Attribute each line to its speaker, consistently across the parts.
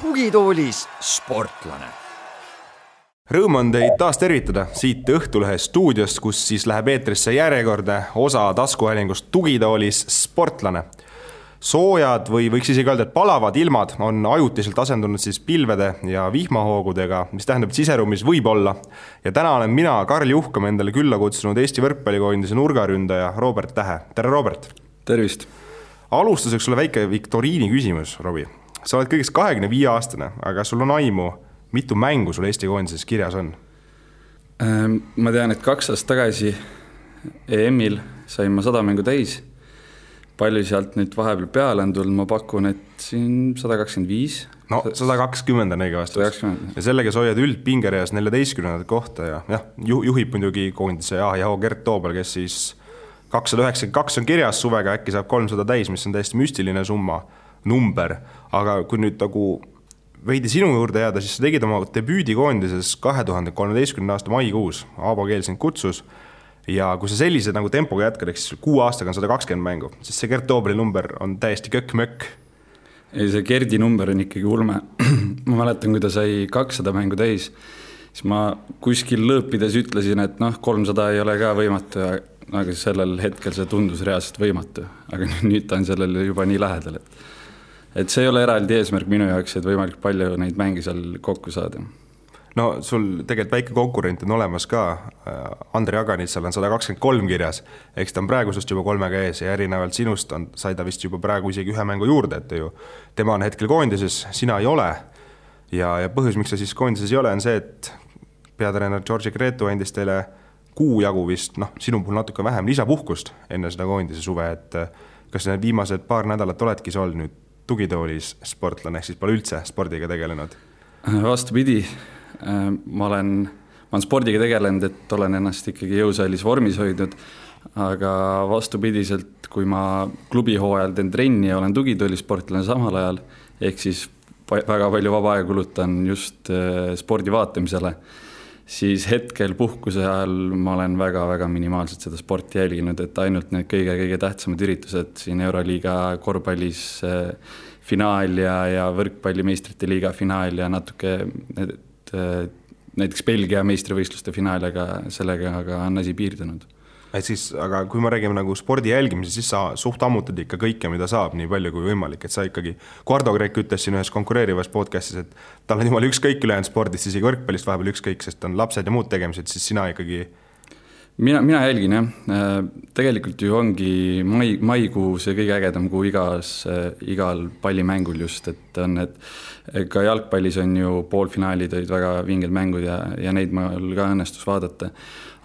Speaker 1: tugitoolis sportlane
Speaker 2: Rõõm on teid taas tervitada siit Õhtulehe stuudiost, kus siis läheb eetrisse järjekordne osa taskuhäälingust Tugitoolis sportlane. Soojad või võiks isegi öelda, et palavad ilmad on ajutiselt asendunud siis pilvede ja vihmahoogudega, mis tähendab, et siseruumis võib olla. ja täna olen mina, Karl Juhkam, endale külla kutsunud Eesti võrkpallikoondise nurgaründaja Robert Tähe, tere Robert!
Speaker 3: tervist!
Speaker 2: alustuseks sulle väike viktoriini küsimus, Robbie. sa oled kõigest kahekümne viie aastane, aga sul on aimu mitu mängu sul Eesti koondises kirjas on?
Speaker 3: Ähm, ma tean, et kaks aastat tagasi EM-il sain ma sada mängu täis. Palju sealt nüüd vahepeal peale on tulnud, ma pakun, et siin sada kakskümmend viis.
Speaker 2: no sada kakskümmend on õige vastus. ja sellega sa hoiad üldpingereas neljateistkümnendat kohta ja jah, ju-, juhib muidugi koondise A ja O Gert Toobal, kes siis kakssada üheksakümmend kaks on kirjas suvega, äkki saab kolmsada täis, mis on täiesti müstiline summa, number, aga kui nüüd nagu veidi sinu juurde jääda, siis sa tegid oma debüüdi koondises kahe tuhande kolmeteistkümnenda aasta maikuus, Aavo Keel sind kutsus. Ja kui sa sellise nagu tempoga jätkad, ehk siis kuue aastaga on sada kakskümmend mängu, siis see Gert Toobali number on täiesti kökk-mökk.
Speaker 3: ei, see Gerdi number on ikkagi ulme. ma mäletan, kui ta sai kakssada mängu täis, siis ma kuskil lõõpides ütlesin, et noh, kolmsada ei ole ka võimatu, aga sellel hetkel see tundus reaalselt võimatu. aga nüüd ta on sellele juba nii lähedal, et et see ei ole eraldi eesmärk minu jaoks, et võimalikult palju neid mänge seal kokku saada.
Speaker 2: No sul tegelikult väike konkurent on olemas ka, Andrei Aganitsal on sada kakskümmend kolm kirjas, eks ta on praegu sinust juba kolmega ees ja erinevalt sinust on, sai ta vist juba praegu isegi ühe mängu juurde, et ju tema on hetkel koondises, sina ei ole. ja, ja põhjus, miks sa siis koondises ei ole, on see, et peatreener Georgi Gretu andis teile kuu jagu vist, noh, sinu puhul natuke vähem lisapuhkust enne seda koondise suve, et kas need viimased paar nädalat oledki sa olnud nüüd tugitoolis sportlane, ehk siis pole üldse spordiga tegelenud?
Speaker 3: vastupidi, äh, ma olen, ma olen spordiga tegelenud, et olen ennast ikkagi jõusaalis vormis hoidnud, aga vastupidiselt, kui ma klubihooajal teen trenni ja olen tugitoolisportlane samal ajal, ehk siis väga palju vaba aega kulutan just äh, spordi vaatamisele siis hetkel puhkuse ajal ma olen väga-väga minimaalselt seda sporti jälginud, et ainult need kõige-kõige tähtsamad üritused siin Euroliiga korvpallis äh, finaal ja, ja võrkpalli meistrite liiga finaal ja natuke et, äh, näiteks Belgia meistrivõistluste finaal, aga sellega aga on asi piirdunud.
Speaker 2: Et siis, aga kui me räägime nagu spordi jälgimisest, siis sa suht ammutad ikka kõike, mida saab, nii palju kui võimalik, et sa ikkagi, Guardo Kreek ütles siin ühes konkureerivas podcast'is, et tal on jumala ükskõik ülejäänud spordist, isegi võrkpallist vahepeal ükskõik, sest on lapsed ja muud tegemised, siis sina ikkagi
Speaker 3: mina, mina jälgin jah, äh, tegelikult ju ongi mai, maikuu see kõige ägedam kuu igas, äh, igal pallimängul just, et on need, ka jalgpallis on ju poolfinaalid olid väga vinged mängud ja, ja neid mul ka õnnestus vaadata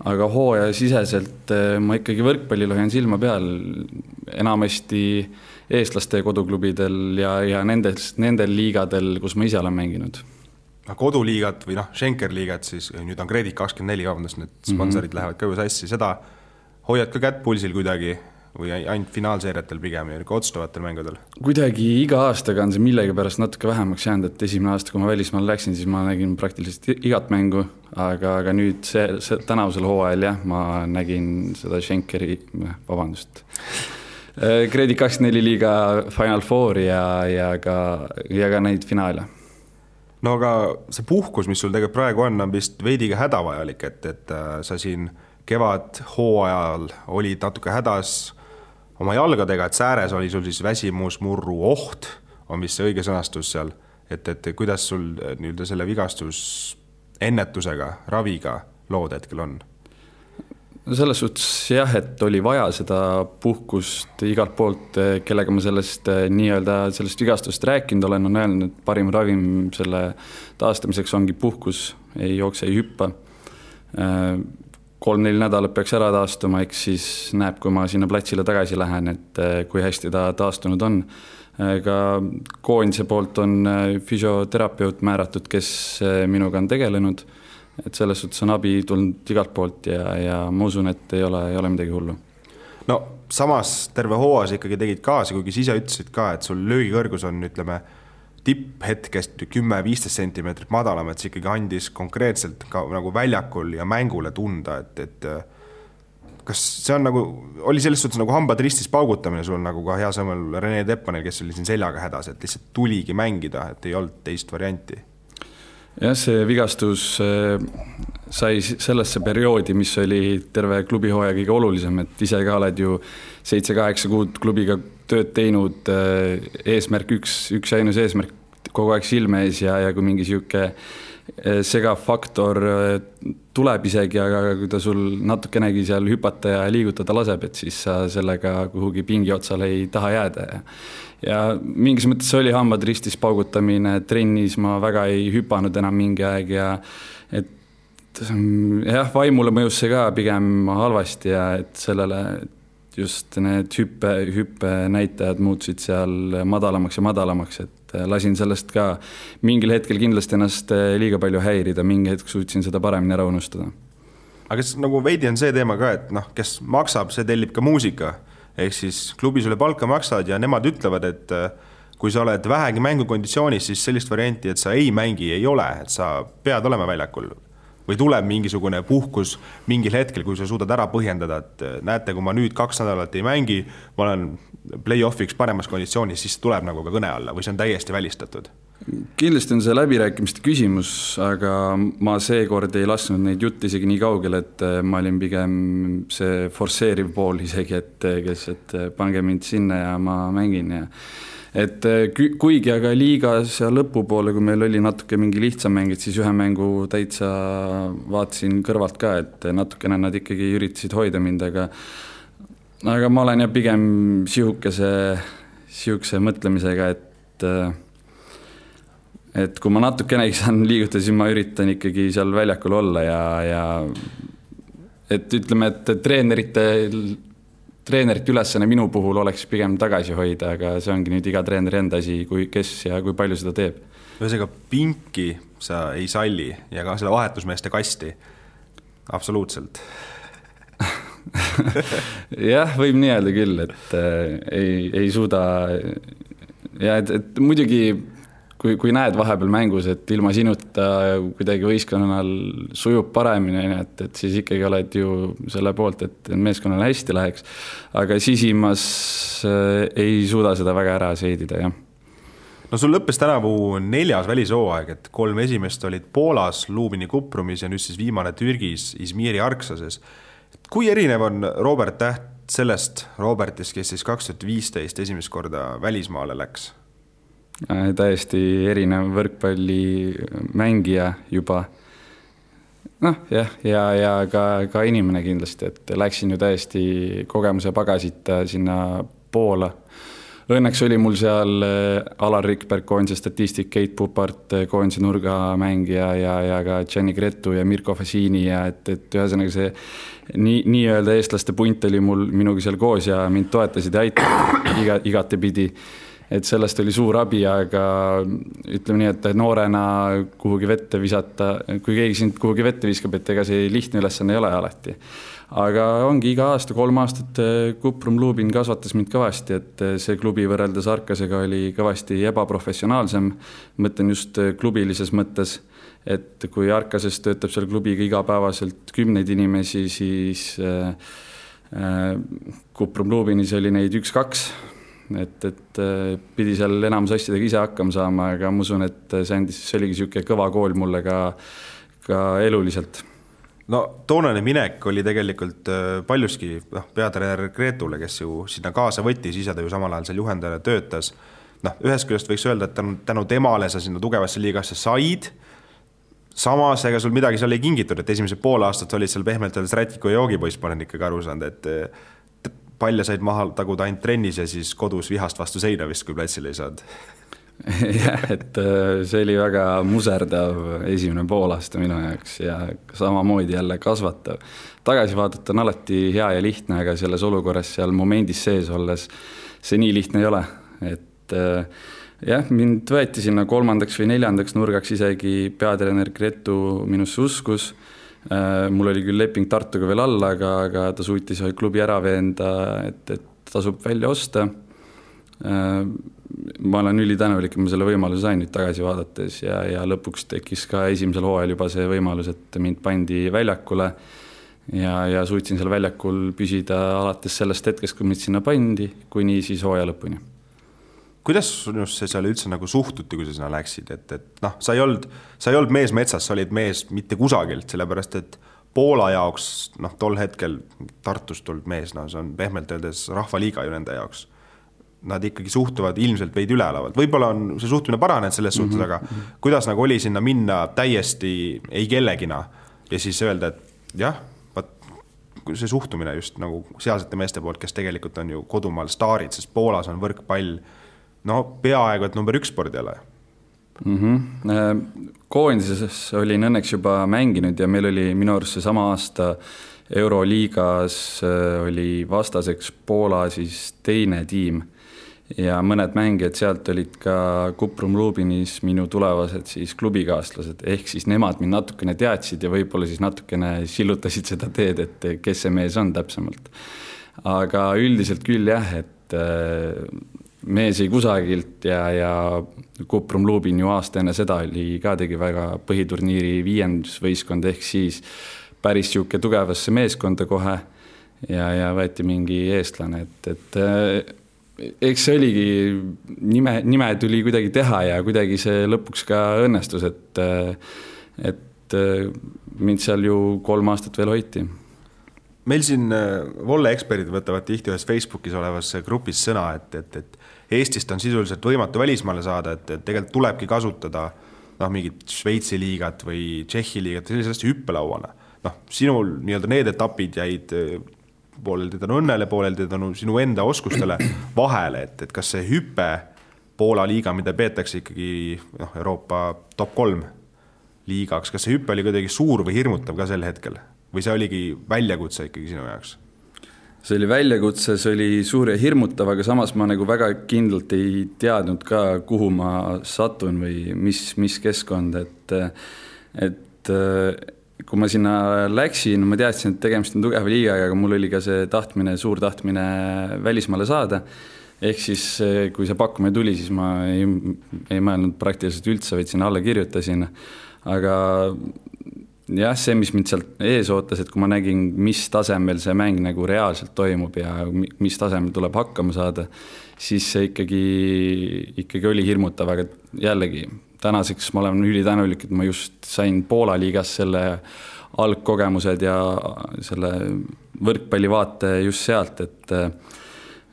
Speaker 3: aga hooajasiseselt eh, ma ikkagi võrkpallil hoian silma peal enamasti eestlaste koduklubidel ja, ja nendes, nendel liigadel, kus ma ise olen mänginud.
Speaker 2: Noh, koduliigat või noh, Schenker liigat siis, nüüd on Kredit kakskümmend neli, vabandust, need sponsorid mm -hmm. lähevad ka ju sassi, seda hoiad ka kätt pulsil kuidagi või ainult finaalseeriatel pigem ja otsustavatel mängudel?
Speaker 3: kuidagi iga aastaga on see millegipärast natuke vähemaks jäänud, et esimene aasta, kui ma välismaale läksin, siis ma nägin praktiliselt igat mängu, aga, aga nüüd see, see tänavusel hooajal jah, ma nägin seda Schenkeri, vabandust, Kredit kakskümmend neli liiga Final Fouri ja, ja ka, ja ka neid finaale
Speaker 2: no aga see puhkus, mis sul tegelikult praegu on, on vist veidi ka hädavajalik, et, et äh, sa siin kevadhooajal olid natuke hädas oma jalgadega, et sääres oli sul siis väsimusmurru oht, on vist see õige sõnastus seal, et, et kuidas sul eh, nii-öelda selle vigastusennetusega, raviga lood hetkel on?
Speaker 3: No selles suhtes jah, et oli vaja seda puhkust igalt poolt, eh, kellega ma sellest eh, nii-öelda sellest vigastust rääkinud olen, on öelnud, et parim ravim selle taastamiseks ongi puhkus, ei jookse, ei hüppa kolm-neli nädalat peaks ära taastuma, eks siis näeb, kui ma sinna platsile tagasi lähen, et eh, kui hästi ta taastunud on. ka koondise poolt on eh, füsioterapeut määratud, kes eh, minuga on tegelenud. Et selles suhtes on abi tulnud igalt poolt ja, ja ma usun, et ei ole, ei ole midagi hullu.
Speaker 2: no samas terve hooaja sa ikkagi tegid kaasa, kuigi sa ise ütlesid ka, et sul löögikõrgus on, ütleme tipphetkest kümme-viisteist sentimeetrit madalam, et see ikkagi andis konkreetselt ka nagu väljakul ja mängule tunda, et, et kas see on nagu, oli selles suhtes nagu hambad ristis paugutamine sul nagu ka hea sõnul Rene Teppanil, kes oli siin seljaga hädas, et lihtsalt tuligi mängida, et ei olnud teist varianti?
Speaker 3: Jah, see vigastus äh, sai sellesse perioodi, mis oli terve klubi hooaja kõige olulisem, et ise ka oled ju seitse-kaheksa kuud klubiga tööd teinud, äh, eesmärk üks, üks ja ainus eesmärk kogu aeg silme ees ja, ja kui mingi niisugune Eh, segav faktor eh, tuleb isegi, aga kui ta sul natukenegi seal hüpata ja liigutada laseb, et siis sa sellega kuhugi pingi otsale ei taha jääda ja ja mingis mõttes oli hambad ristis paugutamine, trennis ma väga ei hüpanud enam mingi aeg ja et jah, vaimule mõjus see ka pigem halvasti ja et sellele just need hüppe, hüppenäitajad muutusid seal madalamaks ja madalamaks, et lasin sellest ka mingil hetkel kindlasti ennast liiga palju häirida, mingi hetk suutsin seda paremini ära unustada.
Speaker 2: aga kas nagu veidi on see teema ka, et noh, kes maksab, see tellib ka muusika, ehk siis klubi sulle palka maksavad ja nemad ütlevad, et eh, kui sa oled vähegi mängukonditsioonis, siis sellist varianti, et sa ei mängi, ei ole, et sa pead olema väljakul või tuleb mingisugune puhkus mingil hetkel, kui sa suudad ära põhjendada, et eh, näete, kui ma nüüd kaks nädalat ei mängi, ma olen play-off'iks paremas konditsioonis, siis tuleb nagu ka kõne alla või see on täiesti välistatud?
Speaker 3: Kindlasti on see läbirääkimiste küsimus, aga ma seekord ei lasknud neid jutte isegi nii kaugele, et eh, ma olin pigem see forsseeriv pool isegi, et eh, kes, et eh, pange mind sinna ja ma mängin ja et kuigi aga liigas ja lõpupoole, kui meil oli natuke mingi lihtsam mäng, et siis ühe mängu täitsa vaatasin kõrvalt ka, et natukene nad ikkagi üritasid hoida mind, aga aga ma olen jah pigem sihukese, sihukese mõtlemisega, et et kui ma natukenegi saan liigutada, siis ma üritan ikkagi seal väljakul olla ja, ja et ütleme, et treenerite, treenerite ülesanne minu puhul oleks pigem tagasi hoida, aga see ongi nüüd iga treeneri enda asi, kui, kes ja kui palju seda teeb.
Speaker 2: ühesõnaga, pinki sa ei salli ja ka seda vahetusmeeste kasti, absoluutselt
Speaker 3: jah, võib nii öelda küll, et äh, ei, ei suuda ja et, et muidugi kui, kui näed vahepeal mängus, et ilma sinuta kuidagi võistkonnal sujub paremini, on ju, et, et siis ikkagi oled ju selle poolt, et meeskonnal hästi läheks. aga sisimas äh, ei suuda seda väga ära seedida, jah
Speaker 2: no sul lõppes tänavu neljas välishooaeg, et kolm esimest olid Poolas, Luubini Kuprumis ja nüüd siis viimane Türgis, Izmiri Arksases kui erinev on Robert Täht sellest Robertist, kes siis kaks tuhat viisteist esimest korda välismaale läks?
Speaker 3: Äh, täiesti erinev võrkpallimängija juba. noh, jah, ja, ja, ka, ka inimene kindlasti, et läksin ju täiesti kogemuse pagasita sinna Poola õnneks oli mul seal äh, Alar Rikberg, koondise statistik, Keit Pupart, äh, koondise nurgamängija ja, ja ka Gianni Gretu ja Mirko Fasini ja et, et ühesõnaga see nii, nii-öelda eestlaste punt oli mul, minuga seal koos ja mind toetasid ja aitasid iga, igatepidi et sellest oli suur abi, aga ütleme nii, et noorena kuhugi vette visata, kui keegi sind kuhugi vette viskab, et ega see lihtne ülesanne ei ole alati aga ongi iga aasta, kolm aastat eh, Kuprum Lubin kasvatas mind kõvasti, et eh, see klubi võrreldes Arkasega oli kõvasti ebaprofessionaalsem. mõtlen just eh, klubilises mõttes, et kui Arkases töötab seal klubiga igapäevaselt kümneid inimesi, siis Kuprum Lubinis oli neid üks-kaks et, et pidi seal enamus asjadega ise hakkama saama, aga ma usun, et see andis, see oligi niisugune kõva kool mulle ka, ka eluliselt
Speaker 2: no toonane minek oli tegelikult äh, paljuski noh, peatreener Gretule, kes ju sinna kaasa võttis, ise ta ju samal ajal seal juhendajana töötas. noh, ühest küljest võiks öelda, et tänu, tänu temale sa sinna tugevasse liigasse said. samas, ega sul midagi seal ei kingitud, et esimesed pool aastat olid seal pehmelt öeldes rätiku joogipoiss, ma olen ikkagi aru saanud, et palle said maha taguda ainult trennis ja siis kodus vihast vastu seina vist, kui platsile ei saanud
Speaker 3: jah, et äh, see oli väga muserdav esimene poolaasta minu jaoks ja samamoodi jälle kasvatav. tagasi vaadata on alati hea ja lihtne, aga selles olukorras seal momendis sees olles see nii lihtne ei ole, et äh, jah, mind võeti sinna kolmandaks või neljandaks nurgaks, isegi peatreener Gretu minusse uskus. Äh, mul oli küll leping Tartuga veel all, aga, aga ta suutis klubi ära veenda, et, et tasub välja osta ma olen ülitänulik, et ma selle võimaluse sain nüüd tagasi vaadates ja, ja lõpuks tekkis ka esimesel hooajal juba see võimalus, et mind pandi väljakule ja, ja suutsin seal väljakul püsida alates sellest hetkest, kui mind sinna pandi, kuni siis hooaja lõpuni.
Speaker 2: Kuidas sinusse seal üldse nagu suhtuti, kui sa sinna läksid, et, et noh, sa ei olnud, sa ei olnud mees metsas, sa olid mees mitte kusagilt, sellepärast et Poola jaoks noh, tol hetkel Tartust tulnud mees, no see on pehmelt öeldes rahvaliiga ju nende jaoks. Nad ikkagi suhtuvad ilmselt veidi üleolevalt, võib-olla on see suhtumine paranenud selles suhtes mm, -hmm. aga kuidas nagu oli sinna minna täiesti ei kellegina ja siis öelda, et jah, vot see suhtumine just nagu sealsete meeste poolt, kes tegelikult on ju kodumaal staarid, sest Poolas on võrkpall no peaaegu et number üks spordiala
Speaker 3: mm. -hmm. koondises olin õnneks juba mänginud ja meil oli minu arust seesama aasta Euroliigas äh, oli vastaseks Poola siis teine tiim ja mõned mängijad sealt olid ka Kuprum Lubinis minu tulevased siis klubikaaslased, ehk siis nemad mind natukene teadsid ja võib-olla siis natukene sillutasid seda teed, et kes see mees on täpsemalt. aga üldiselt küll jah, et äh, mees jäi kusagilt ja, ja Kuprum Lubin ju aasta enne seda oli ka, tegi väga põhiturniiri viiendusvõistkond, ehk siis päris niisugune tugevasse meeskonda kohe ja, ja võeti mingi eestlane, et, et äh, eks see oligi, nime, nime tuli kuidagi teha ja kuidagi see lõpuks ka õnnestus, et, et mind seal ju kolm aastat veel hoiti.
Speaker 2: meil siin äh, volle eksperdid võtavad tihti ühes Facebookis olevas grupis sõna, et, et, et Eestist on sisuliselt võimatu välismaale saada, et, et tegelikult tulebki kasutada noh, mingit Šveitsi liigat või Tšehhi liigat sellise asja hüppelauana. noh, sinul nii-öelda need etapid jäid pooleldi tänu õnnele, pooleldi tänu sinu enda oskustele vahele, et, et kas see hüpe Poola liiga, mida peetakse ikkagi noh, Euroopa top kolm liigaks, kas see hüpe oli kuidagi suur või hirmutav ka sel hetkel või see oligi väljakutse ikkagi sinu jaoks?
Speaker 3: See oli väljakutse, see oli suur ja hirmutav, aga samas ma nagu väga kindlalt ei teadnud ka, kuhu ma satun või mis, mis keskkond, et, et kui ma sinna läksin, ma teadsin, et tegemist on tugeva liigaga, aga mul oli ka see tahtmine, suur tahtmine välismaale saada. ehk siis, kui see pakkumine tuli, siis ma ei, ei mõelnud praktiliselt üldse, vaid sinna alla kirjutasin. aga jah, see, mis mind sealt ees ootas, et kui ma nägin, mis tasemel see mäng nagu reaalselt toimub ja mis tasemel tuleb hakkama saada, siis see ikkagi, ikkagi oli hirmutav, aga jällegi tänaseks ma olen ülitänulik, et ma just sain Poola liigas selle algkogemused ja selle võrkpallivaate just sealt, et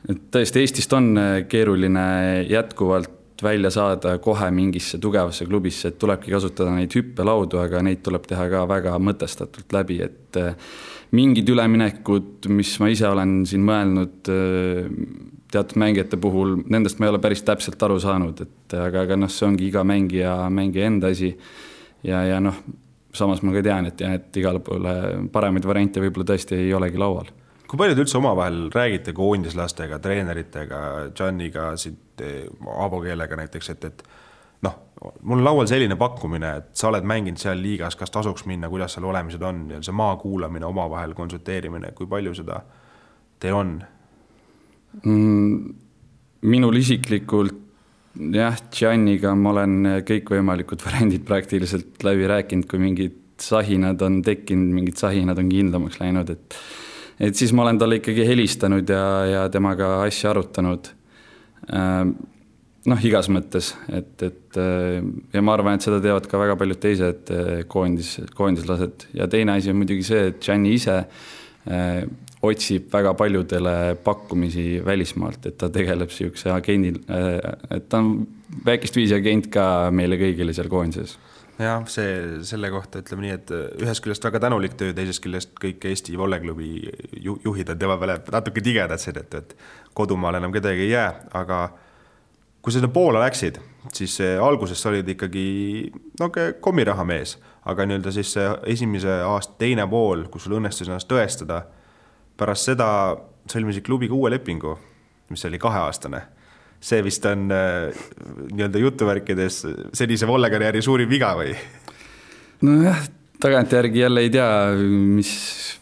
Speaker 3: et tõesti, Eestist on keeruline jätkuvalt välja saada kohe mingisse tugevasse klubisse, et tulebki kasutada neid hüppelaudu, aga neid tuleb teha ka väga mõtestatult läbi, et mingid üleminekud, mis ma ise olen siin mõelnud teatud mängijate puhul, nendest ma ei ole päris täpselt aru saanud, et aga, aga noh, see ongi iga mängija, mängija enda asi. ja, ja noh, samas ma ka tean, et jah, et igale poole paremaid variante võib-olla tõesti ei olegi laual.
Speaker 2: Kui palju te üldse omavahel räägite koondislastega, treeneritega, Janiga, siit Aavo keelega näiteks, et, et noh, mul on laual selline pakkumine, et sa oled mänginud seal liigas, kas tasuks minna, kuidas seal olemised on ja see maa kuulamine, omavahel konsulteerimine, kui palju seda teil on?
Speaker 3: Mm, minul isiklikult jah, Gianniga ma olen kõikvõimalikud variandid praktiliselt läbi rääkinud, kui mingid sahinad on tekkinud, mingid sahinad on kindlamaks läinud, et et siis ma olen talle ikkagi helistanud ja, ja temaga asja arutanud. Ähm, noh, igas mõttes, et, et ja ma arvan, et seda teevad ka väga paljud teised koondis, koondislased ja teine asi on muidugi see, et Gianni ise äh, otsib väga paljudele pakkumisi välismaalt, et ta tegeleb niisuguse agendil, äh, et ta on väikest viisi agent ka meile kõigile seal koondises
Speaker 2: jah, see selle kohta ütleme nii, et ühest küljest väga tänulik töö, teisest küljest kõik Eesti volleklubi ju, juhid on tema peale natuke tigedad seetõttu, et kodumaal enam kedagi ei jää, aga kui sa sinna Poola läksid, siis alguses sa olid ikkagi no kommiraha mees, aga nii-öelda siis see esimese aasta teine pool, kus sul õnnestus ennast tõestada pärast seda sõlmisid klubiga uue lepingu, mis oli kaheaastane. See vist on äh, nii-öelda jutuvärkides senise vollekarjääri suurim viga või?
Speaker 3: nojah, tagantjärgi jälle ei tea, mis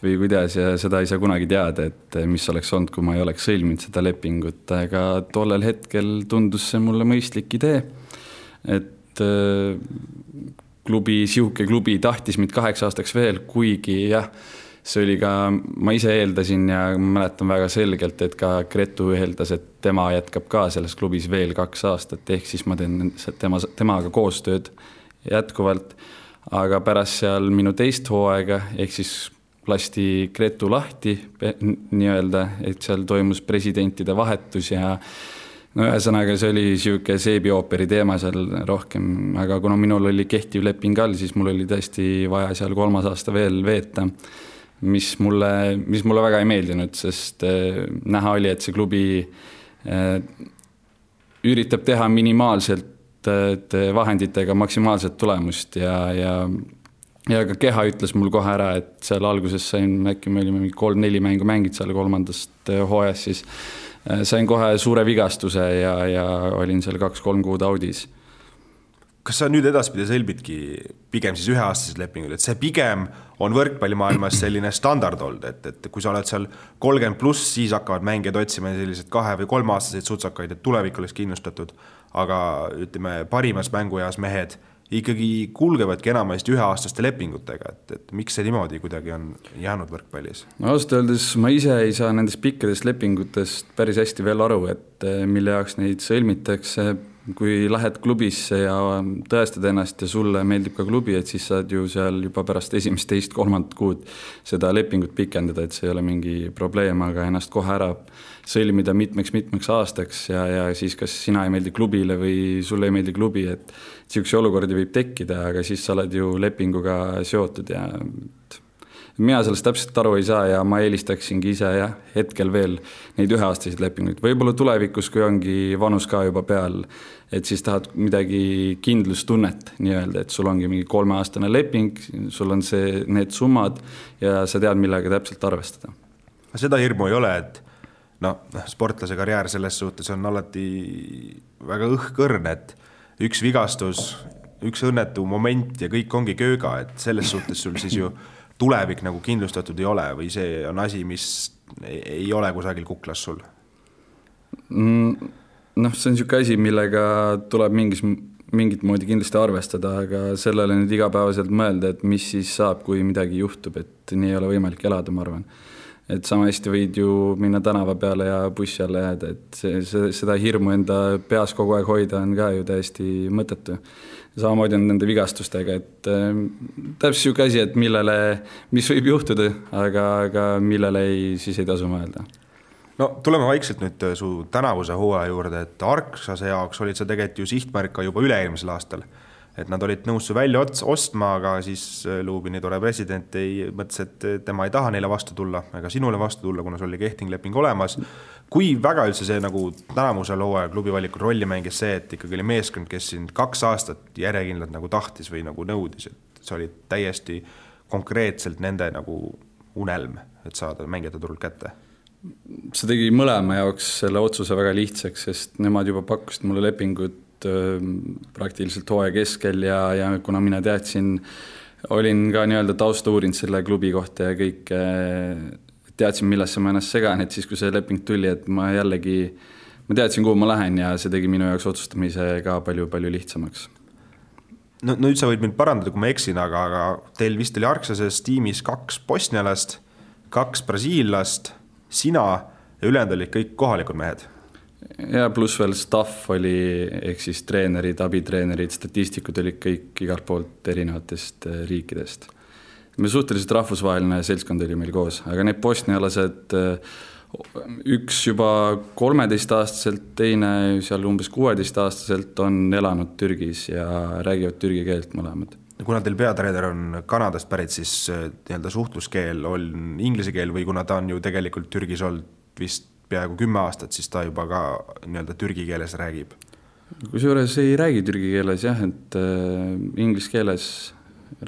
Speaker 3: või kuidas ja seda ei saa kunagi teada, et mis oleks olnud, kui ma ei oleks sõlminud seda lepingut, aga tollel hetkel tundus see mulle mõistlik idee. et äh, klubi, sihuke klubi tahtis mind kaheks aastaks veel, kuigi jah, see oli ka, ma ise eeldasin ja mäletan väga selgelt, et ka Gretu eeldas, et tema jätkab ka selles klubis veel kaks aastat, ehk siis ma teen tema, temaga koostööd jätkuvalt aga pärast seal minu teist hooaega, ehk siis lasti Gretu lahti nii-öelda, et seal toimus presidentide vahetus ja no ühesõnaga, see oli niisugune seebiooperi teema seal rohkem, aga kuna minul oli kehtiv leping all, siis mul oli tõesti vaja seal kolmas aasta veel veeta, mis mulle, mis mulle väga ei meeldinud, sest äh, näha oli, et see klubi äh, üritab teha minimaalselt et vahenditega maksimaalset tulemust ja, ja ja ka keha ütles mul kohe ära, et seal alguses sain, äkki me olime mingi kolm-neli mängu mänginud seal kolmandast hooajast, siis sain kohe suure vigastuse ja, ja olin seal kaks-kolm kuud audis.
Speaker 2: Kas sa nüüd edaspidi sõlmidki pigem siis üheaastased lepingud, et see pigem on võrkpallimaailmas selline standard olnud, et, et kui sa oled seal kolmkümmend pluss, siis hakkavad mängijad otsima selliseid kahe- või kolmeaastaseid sutsakaid, et tulevik oleks kindlustatud. Aga ütleme, parimas mängueas mehed ikkagi kulgevadki enamasti üheaastaste lepingutega, et, et miks see niimoodi kuidagi on jäänud võrkpallis?
Speaker 3: no ausalt öeldes ma ise ei saa nendest pikkadest lepingutest päris hästi veel aru, et eh, mille jaoks neid sõlmitakse, kui lähed klubisse ja tõestad ennast ja sulle meeldib ka klubi, et siis saad ju seal juba pärast esimest, teist, kolmandat kuud seda lepingut pikendada, et see ei ole mingi probleem, aga ennast kohe ära sõlmida mitmeks-mitmeks aastaks ja, ja siis kas sina ei meeldi klubile või sulle ei meeldi klubi, et niisuguseid olukordi võib tekkida, aga siis sa oled ju lepinguga seotud ja mina sellest täpselt aru ei saa ja ma eelistaksingi ise jah, hetkel veel neid üheaastaseid lepinguid, võib-olla tulevikus, kui ongi vanus ka juba peal, et siis tahad midagi kindlustunnet nii-öelda, et sul ongi mingi kolmeaastane leping, sul on see, need summad ja sa tead, millega täpselt arvestada.
Speaker 2: seda hirmu ei ole, et noh, noh, sportlase karjäär selles suhtes on alati väga õhkõrn, et üks vigastus, üks õnnetu moment ja kõik ongi kööga, et selles suhtes sul siis ju tulevik nagu kindlustatud ei ole või see on asi, mis ei ole kusagil kuklas sul
Speaker 3: mm,? noh, see on niisugune asi, millega tuleb mingis, mingit moodi kindlasti arvestada, aga sellele nüüd igapäevaselt mõelda, et mis siis saab, kui midagi juhtub, et nii ei ole võimalik elada, ma arvan et sama hästi võid ju minna tänava peale ja bussi alla jääda, et see, see, seda hirmu enda peas kogu aeg hoida on ka ju täiesti mõttetu. Samamoodi on nende vigastustega, et äh, täpselt niisugune asi, et millele, mis võib juhtuda, aga, aga millele ei, siis ei tasu mõelda.
Speaker 2: No tuleme vaikselt nüüd su tänavuse hooaja juurde, et Arksase jaoks olid sa tegelikult ju sihtmärk ka juba üle-eelmisel aastal et nad olid nõus su välja ots-, ostma, aga siis äh, Lubini tore president ei, mõtles, et tema ei taha neile vastu tulla ega sinule vastu tulla, kuna sul oli kehtiv leping olemas. kui väga üldse see nagu tänavusel hooajal klubi valikul rolli mängis see, et ikkagi oli meeskond, kes sind kaks aastat järjekindlalt nagu tahtis või nagu nõudis, et sa olid täiesti konkreetselt nende nagu unelm, et saada mängijate turult kätte?
Speaker 3: see tegi mõlema jaoks selle otsuse väga lihtsaks, sest nemad juba pakkusid mulle lepingut praktiliselt hooaja keskel ja, ja kuna mina teadsin, olin ka nii-öelda tausta uurinud selle klubi kohta ja kõik teadsin, millesse ma ennast segan, et siis, kui see leping tuli, et ma jällegi, ma teadsin, kuhu ma lähen ja see tegi minu jaoks otsustamise ka palju-palju lihtsamaks.
Speaker 2: no nüüd sa võid mind parandada, kui ma eksin, aga, aga teil vist oli Arksoses tiimis kaks bosnialast, kaks brasiillast, sina ja ülejäänud olid kõik kohalikud mehed
Speaker 3: ja pluss veel staff oli, ehk siis treenerid, abitreenerid, statistikud olid kõik igalt poolt erinevatest äh, riikidest. me suhteliselt rahvusvaheline seltskond oli meil koos, aga need bosnialased, äh, üks juba kolmeteistaastaselt, teine seal umbes kuueteistaastaselt on elanud Türgis ja räägivad türgi keelt mõlemad
Speaker 2: kuna teil peatreener on Kanadast pärit, siis äh, nii-öelda suhtluskeel on inglise keel või kuna ta on ju tegelikult Türgis olnud vist peaaegu kümme aastat, siis ta juba ka nii-öelda türgi keeles räägib.
Speaker 3: kusjuures ei räägi türgi keeles jah, et äh, inglise keeles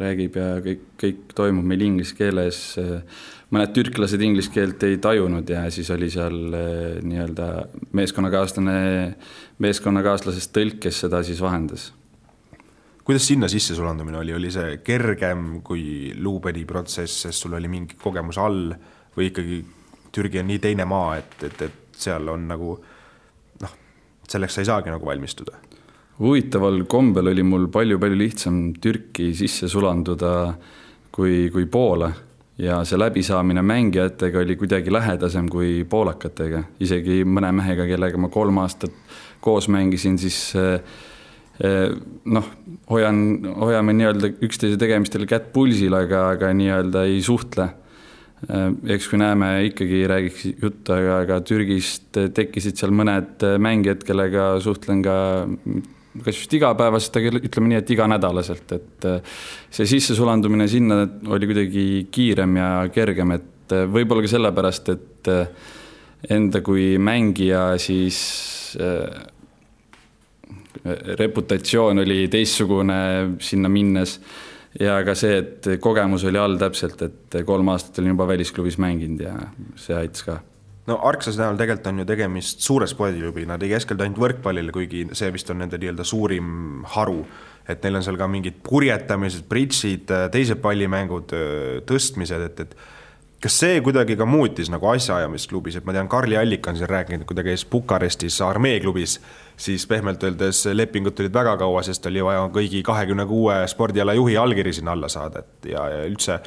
Speaker 3: räägib ja kõik, kõik toimub meil inglise keeles. mõned türklased inglise keelt ei tajunud ja siis oli seal äh, nii-öelda meeskonnakaaslane, meeskonnakaaslasest tõlk, kes seda siis vahendas
Speaker 2: kuidas sinna sissesulandumine oli, oli see kergem kui Lubeni protsess, sest sul oli mingi kogemus all või ikkagi Türgi on nii teine maa, et, et, et seal on nagu noh, selleks sa ei saagi nagu valmistuda?
Speaker 3: huvitaval kombel oli mul palju-palju lihtsam Türki sisse sulanduda kui, kui Poola ja see läbisaamine mängijatega oli kuidagi lähedasem kui poolakatega, isegi mõne mehega, kellega ma kolm aastat koos mängisin, siis eh, eh, noh, hoian, hoiame nii-öelda üksteise tegemistel kätt pulsil, aga, aga nii-öelda ei suhtle. Eh, eks kui näeme, ikkagi räägiks juttu, aga, aga Türgist tekkisid seal mõned mängijad, kellega suhtlen ka kas just igapäevaselt, aga ütleme nii, et iganädalaselt, et see sissesulandumine sinna oli kuidagi kiirem ja kergem, et võib-olla ka sellepärast, et enda kui mängija siis reputatsioon oli teistsugune sinna minnes ja ka see, et kogemus oli all täpselt, et kolm aastat olin juba välisklubis mänginud ja see aitas ka
Speaker 2: no Arksase näol tegelikult on ju tegemist suure spordiklubiga, nad ei keskendu ainult võrkpallile, kuigi see vist on nende nii-öelda suurim haru. et neil on seal ka mingid purjetamised, bridžid, teised pallimängud, tõstmised, et, et kas see kuidagi ka muutis nagu asjaajamist klubis, et ma tean, Karli Allik on siin rääkinud, kui ta käis Bukarestis armeeklubis, siis pehmelt öeldes lepingud tulid väga kaua, sest oli vaja kõigi kahekümne kuue spordiala juhi allkiri sinna alla saada, et ja, ja üldse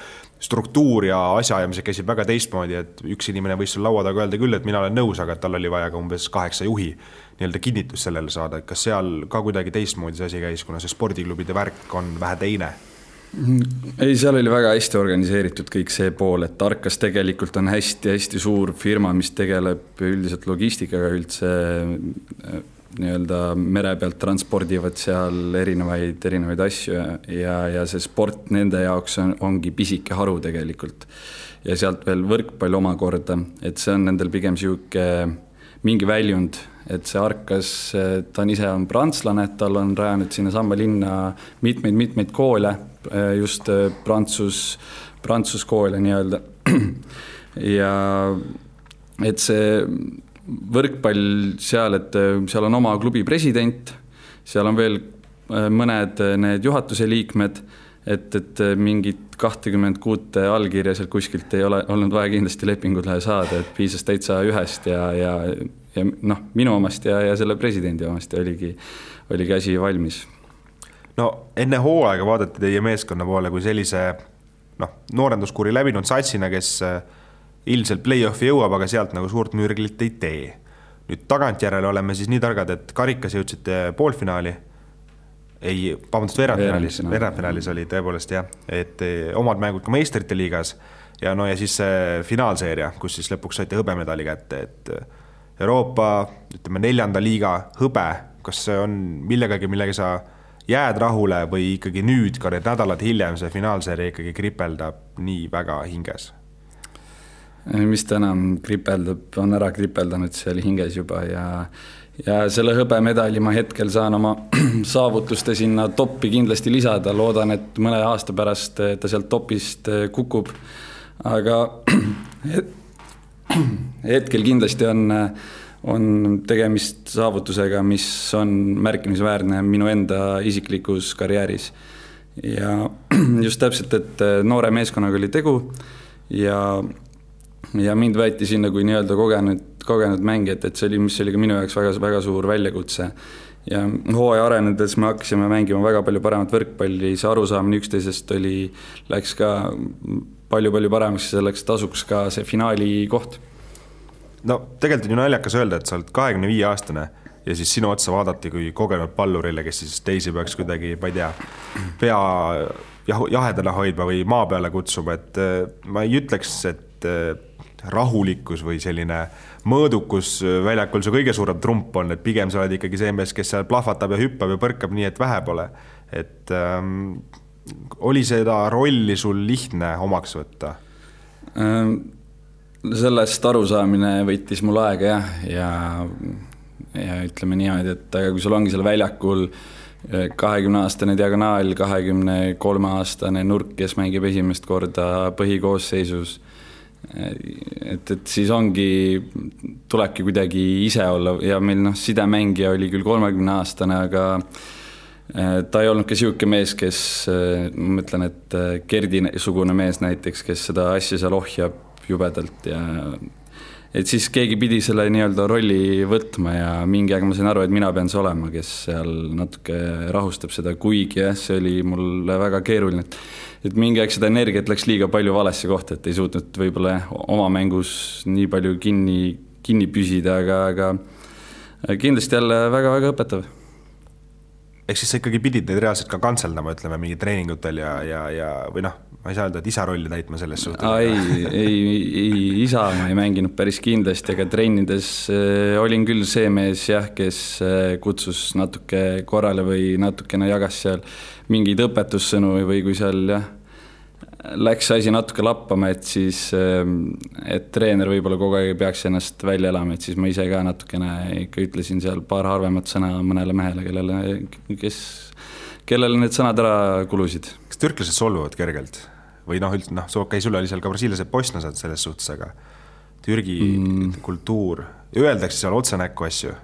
Speaker 2: struktuur ja asjaajamised käisid väga teistmoodi, et üks inimene võis sul laua taga öelda küll, et mina olen nõus, aga tal oli vaja ka umbes kaheksa juhi nii-öelda kinnitust sellele saada, et kas seal ka kuidagi teistmoodi see asi käis, kuna see spordiklubide värk on vähe teine
Speaker 3: ei, seal oli väga hästi organiseeritud kõik see pool, et Arkas tegelikult on hästi-hästi suur firma, mis tegeleb üldiselt logistikaga üldse nii-öelda mere pealt transpordivad seal erinevaid, erinevaid asju ja, ja see sport nende jaoks on, ongi pisike haru tegelikult. ja sealt veel võrkpall omakorda, et see on nendel pigem sihuke mingi väljund, et see Arkas, ta on ise on prantslane, tal on rajanud sinnasamma linna mitmeid-mitmeid koole just äh, prantsus, prantsuskoole nii-öelda. ja et see võrkpall seal, et äh, seal on oma klubi president, seal on veel mõned need juhatuse liikmed, et, et mingit kahtekümmet kuute allkirja sealt kuskilt ei ole olnud vaja kindlasti lepingule saada, et piisas täitsa ühest ja, ja, ja noh, minu omast ja, ja selle presidendi omast ja oligi, oligi asi valmis
Speaker 2: no enne hooaega vaadati teie meeskonna poole kui sellise noh, noorenduskuuri läbinud satsina, kes äh, ilmselt play-off'i jõuab, aga sealt nagu suurt mürglit ei tee. nüüd tagantjärele oleme siis nii targad, et karikas jõudsite poolfinaali. ei, vabandust, veerandfinaalis, veerandfinaalis oli tõepoolest jah, et äh, omad mängud ka meistrite liigas ja no ja siis see finaalseeria, kus siis lõpuks saite hõbemedali kätte, et äh, Euroopa, ütleme neljanda liiga hõbe, kas see on millegagi, millega sa jääd rahule või ikkagi nüüd ka need nädalad hiljem see finaalseeria ikkagi kripeldab nii väga hinges?
Speaker 3: mis ta enam kripeldab, on ära kripeldanud seal hinges juba ja ja selle hõbemedali ma hetkel saan oma saavutuste sinna toppi kindlasti lisada, loodan, et mõne aasta pärast ta sealt topist kukub. aga hetkel kindlasti on on tegemist saavutusega, mis on märkimisväärne minu enda isiklikus karjääris. ja just täpselt, et äh, noore meeskonnaga oli tegu ja, ja mind võeti sinna kui nii-öelda kogenud, kogenud mängijat, et see oli, mis oli ka minu jaoks väga, väga suur väljakutse. ja hooaja arenedes me hakkasime mängima väga palju paremat võrkpalli, see arusaamine üksteisest oli, läks ka palju-palju paremaks ja selleks tasuks ka see finaali koht
Speaker 2: no tegelikult on ju naljakas öelda, et sa oled kahekümne viie aastane ja siis sinu otsa vaadati kui kogenud pallurile, kes siis teisi peaks kuidagi, ma ei tea, pea jah, jahedana hoidma või maa peale kutsuma, et äh, ma ei ütleks, et äh, rahulikkus või selline mõõdukus väljakul su kõige suurem trump on, et pigem sa oled ikkagi see mees, kes seal plahvatab ja hüppab ja põrkab nii, et vähe pole. et ähm, oli seda rolli sul lihtne omaks võtta
Speaker 3: ähm,? Sellest arusaamine võttis mul aega jah, ja, ja ütleme niimoodi, et aga kui sul ongi seal väljakul eh, kahekümne-aastane diagonaal, kahekümne kolme aastane nurk, kes mängib esimest korda põhikoosseisus, eh, et, et siis ongi, tulebki kuidagi ise olla ja meil noh, sidemängija oli küll kolmekümne aastane, aga ta ei olnud ka niisugune mees, kes, ma mõtlen, et Gerdi-sugune mees näiteks, kes seda asja seal ohjab jubedalt ja et siis keegi pidi selle nii-öelda rolli võtma ja mingi aeg ma sain aru, et mina pean see olema, kes seal natuke rahustab seda, kuigi jah, see oli mulle väga keeruline, et et mingi aeg seda energiat läks liiga palju valesse kohta, et ei suutnud võib-olla jah, oma mängus nii palju kinni, kinni püsida, aga, aga kindlasti jälle väga-väga õpetav
Speaker 2: ehk siis sa ikkagi pidid neid reaalselt ka kantseldama, ütleme, mingi treeningutel ja, ja, ja või noh, ma ei saa öelda, et isa rolli täitma selles suhtes.
Speaker 3: ei, ei, ei, isa ma ei mänginud päris kindlasti, aga trennides äh, olin küll see mees jah, kes äh, kutsus natuke korrale või natukene jagas seal mingeid õpetussõnu või kui seal jah läks asi natuke lappama, et siis, ähm, et treener võib-olla kogu aeg ei peaks ennast välja elama, et siis ma ise ka natukene ikka ütlesin seal paar harvemat sõna mõnele mehele, kellele, kes, kellele need sõnad ära kulusid.
Speaker 2: kas türklased solvuvad kergelt või noh, üldse noh, okei, sul oli seal ka brasiillased, bosniased selles suhtes, aga Türgi mm. kultuur, öeldakse seal otse näkku asju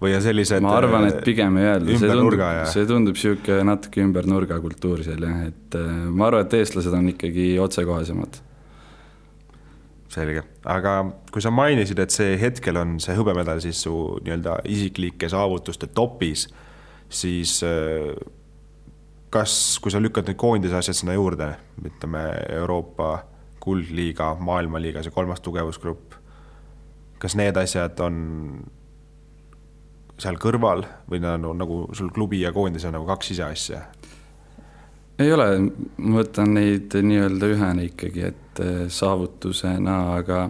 Speaker 2: või on sellised
Speaker 3: ma arvan, et pigem ei öelda, see tundub, see tundub niisugune natuke ümber nurga kultuur seal jah, et äh, ma arvan, et eestlased on ikkagi otsekohesemad.
Speaker 2: selge, aga kui sa mainisid, et see hetkel on see hõbemedal siis su nii-öelda isiklike saavutuste topis, siis äh, kas, kui sa lükkad nüüd koondise asjad sinna juurde, ütleme Euroopa kuldliiga, maailmaliiga, see kolmas tugevusgrupp, kas need asjad on seal kõrval või on nagu sul klubi ja koondis on nagu kaks ise asja?
Speaker 3: ei ole, ma võtan neid nii-öelda ühena ikkagi, et eh, saavutusena, aga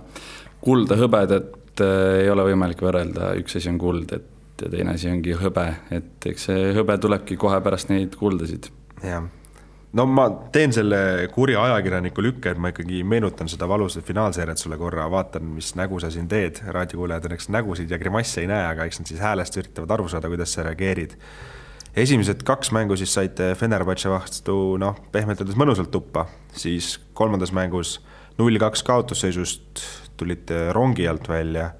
Speaker 3: kulda, hõbedat eh, ei ole võimalik võrrelda, üks asi on kuld, et ja teine asi ongi hõbe, et eks see hõbe tulebki kohe pärast neid kuldasid.
Speaker 2: jah no ma teen selle kurja ajakirjaniku lükke, et ma ikkagi meenutan seda valusat finaalseeriat sulle korra, vaatan, mis nägu sa siin teed, raadiokuulajad õnneks nägusid ja grimasse ei näe, aga eks nad siis häälest üritavad aru saada, kuidas sa reageerid. esimesed kaks mängu siis saite Fenerbahce vastu noh, pehmelt öeldes mõnusalt tuppa, siis kolmandas mängus null-kaks kaotusseisust tulite rongi alt välja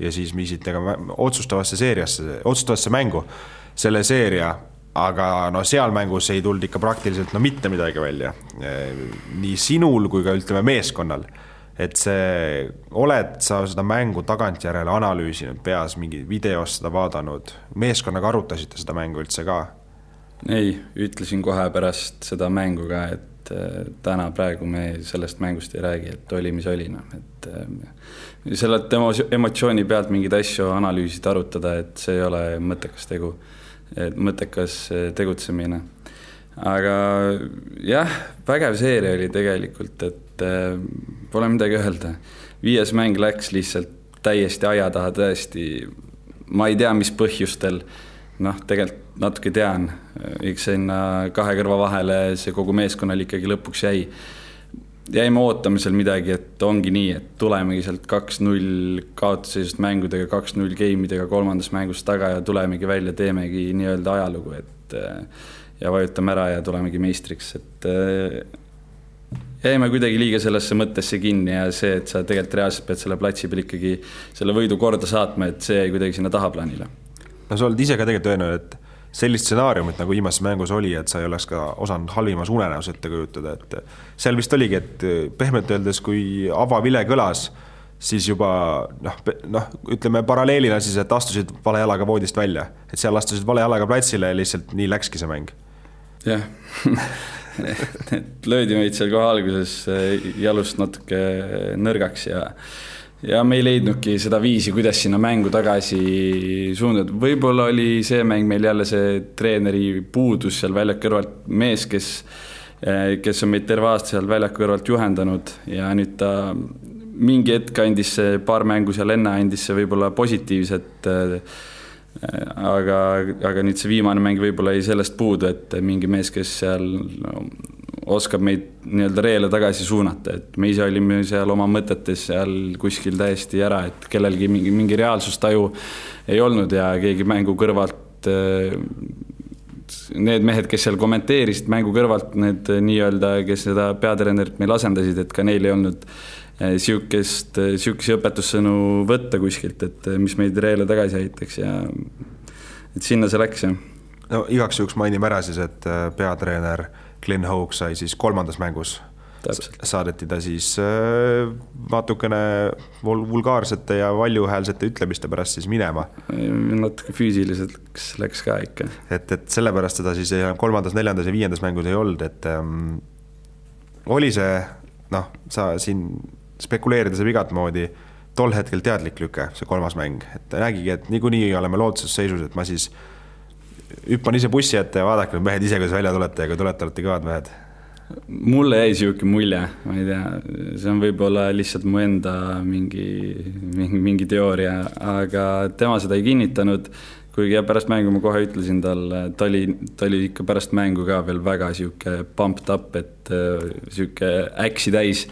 Speaker 2: ja siis viisite ka otsustavasse seeriasse, otsustavasse mängu selle seeria aga no seal mängus ei tulnud ikka praktiliselt no mitte midagi välja. nii sinul kui ka ütleme meeskonnal. et see, oled sa seda mängu tagantjärele analüüsinud, peas mingi videos seda vaadanud, meeskonnaga arutasite seda mängu üldse ka?
Speaker 3: ei, ütlesin kohe pärast seda mängu ka, et äh, täna praegu me sellest mängust ei räägi, et oli, mis oli, noh, et äh, sellelt emotsiooni pealt mingeid asju analüüsida, arutada, et see ei ole mõttekas tegu mõttekas eh, tegutsemine. aga jah, vägev seeria oli tegelikult, et äh, pole midagi öelda. viies mäng läks lihtsalt täiesti aia taha, tõesti. ma ei tea, mis põhjustel, noh, tegelikult natuke tean, eks sinna kahe kõrva vahele see kogu meeskonnal ikkagi lõpuks jäi jäime ootama seal midagi, et ongi nii, et tulemegi sealt kaks-null kaotusseisust mängudega, kaks-null game'idega kolmandas mängus taga ja tulemegi välja, teemegi nii-öelda ajalugu, et ja vajutame ära ja tulemegi meistriks, et jäime kuidagi liiga sellesse mõttesse kinni ja see, et sa tegelikult reaalselt pead selle platsi peal ikkagi selle võidu korda saatma, et see jäi kuidagi sinna tahaplaanile.
Speaker 2: no sa oled ise ka tegelikult öelnud, et sellist stsenaariumit, nagu viimases mängus oli, et sa ei oleks ka osanud halvimas unenäos ette kujutada, et seal vist oligi, et pehmelt öeldes, kui avavile kõlas, siis juba noh, noh, ütleme paralleelina siis, et astusid vale jalaga voodist välja, et seal astusid vale jalaga platsile ja lihtsalt nii läkski see mäng.
Speaker 3: jah et löödi meid seal kohe alguses jalust natuke nõrgaks ja ja me ei leidnudki seda viisi, kuidas sinna mängu tagasi suunduda, võib-olla oli see mäng meil jälle see treeneri puudus seal väljaku kõrvalt, mees, kes, eh, kes on meid terve aasta seal väljaku kõrvalt juhendanud. Ja nüüd ta mingi hetk andis see paar mängu seal enne andis see võib-olla positiivset äh, aga, aga nüüd see viimane mäng võib-olla jäi sellest puudu, et mingi mees, kes seal oskab meid nii-öelda reele tagasi suunata, et me ise olime seal oma mõtetes seal kuskil täiesti ära, et kellelgi mingi, mingi reaalsustaju ei olnud ja keegi mängu kõrvalt need mehed, kes seal kommenteerisid mängu kõrvalt, need nii-öelda, kes seda peatreenerit meil asendasid, et ka neil ei olnud Eh, sihukest, eh, sihukesi õpetussõnu võtta kuskilt, et eh, mis meid reele tagasi aitaks ja et sinna see läks, jah.
Speaker 2: no igaks juhuks mainime ära siis, et äh, peatreener Glen Hoag sai siis kolmandas mängus
Speaker 3: Täpselt.
Speaker 2: saadeti ta siis äh, natukene vulgaarsete ja valjuhäälsete ütlemiste pärast siis minema.
Speaker 3: natuke füüsiliseks läks ka ikka.
Speaker 2: et, et sellepärast teda siis kolmandas, neljandas ja viiendas mängus ei olnud, et ähm, oli see noh, sa siin spekuleerida saab igat moodi, tol hetkel teadlik lüke, see kolmas mäng, et nägigi, et niikuinii oleme lootuses seisus, et ma siis hüppan ise bussi ette ja vaadake mehed ise, kuidas välja tulete ja kui tulete, olete kõvad mehed
Speaker 3: mulle jäi niisugune mulje, ma ei tea, see on võib-olla lihtsalt mu enda mingi, mingi, mingi teooria, aga tema seda ei kinnitanud, kuigi jah, pärast mängu ma kohe ütlesin talle, ta oli, ta oli ikka pärast mängu ka veel väga niisugune pumped up, et äh, äksi täis.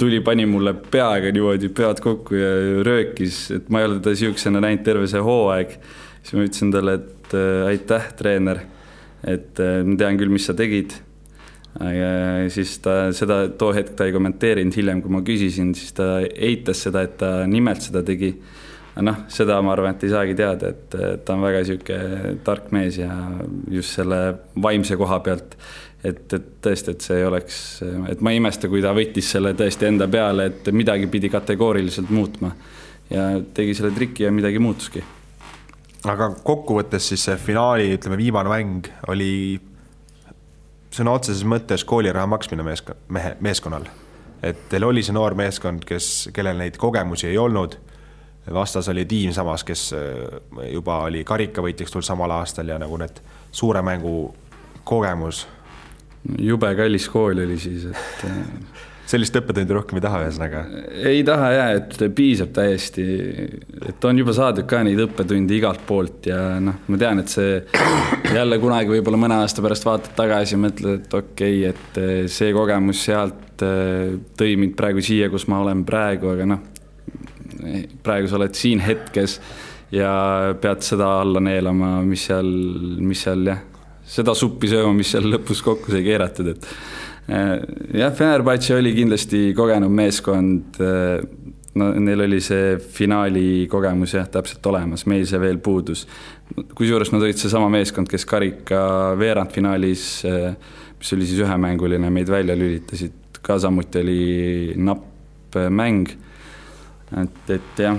Speaker 3: tuli, pani mulle peaga niimoodi pead kokku ja röökis, et ma ei ole teda niisugusena näinud terve see hooaeg. Siis ma ütlesin talle, et äh, aitäh, treener, et äh, ma tean küll, mis sa tegid siis ta seda too hetk ta ei kommenteerinud, hiljem kui ma küsisin, siis ta eitas seda, et ta nimelt seda tegi. noh, seda ma arvan, et ei saagi teada, et ta on väga sihuke tark mees ja just selle vaimse koha pealt. et, et tõesti, et see ei oleks, et ma ei imesta, kui ta võttis selle tõesti enda peale, et midagi pidi kategooriliselt muutma. ja tegi selle triki ja midagi muutuski
Speaker 2: aga kokkuvõttes siis see finaali, ütleme, viimane mäng oli sõna otseses mõttes kooliraha maksmine meesk-, mehe, meeskonnal. et teil oli see noor meeskond, kes, kellel neid kogemusi ei olnud, vastas oli tiim samas, kes äh, juba oli karikavõitjaks tulnud samal aastal ja nagu need suure mängu kogemus.
Speaker 3: jube kallis kool oli siis, et äh,
Speaker 2: sellist õppetundi rohkem ei taha, ühesõnaga?
Speaker 3: ei taha ja, et piisab täiesti, et on juba saadud ka neid õppetunde igalt poolt ja noh, ma tean, et see jälle kunagi võib-olla mõne aasta pärast vaatad tagasi ja mõtled, et okei okay,, et eh, see kogemus sealt eh, tõi mind praegu siia, kus ma olen praegu, aga noh, praegu sa oled siin hetkes ja pead seda alla neelama, mis seal, mis seal jah, seda suppi sööma, mis seal lõpus kokku sai keeratud, et jah, Fenerbahce oli kindlasti kogenud meeskond. Äh, no neil oli see finaali kogemus jah, täpselt olemas, meil see veel puudus. kusjuures nad olid seesama meeskond, kes karika veerandfinaalis, äh, mis oli siis ühemänguline, meid välja lülitasid, ka samuti oli napp mäng. et, et jah,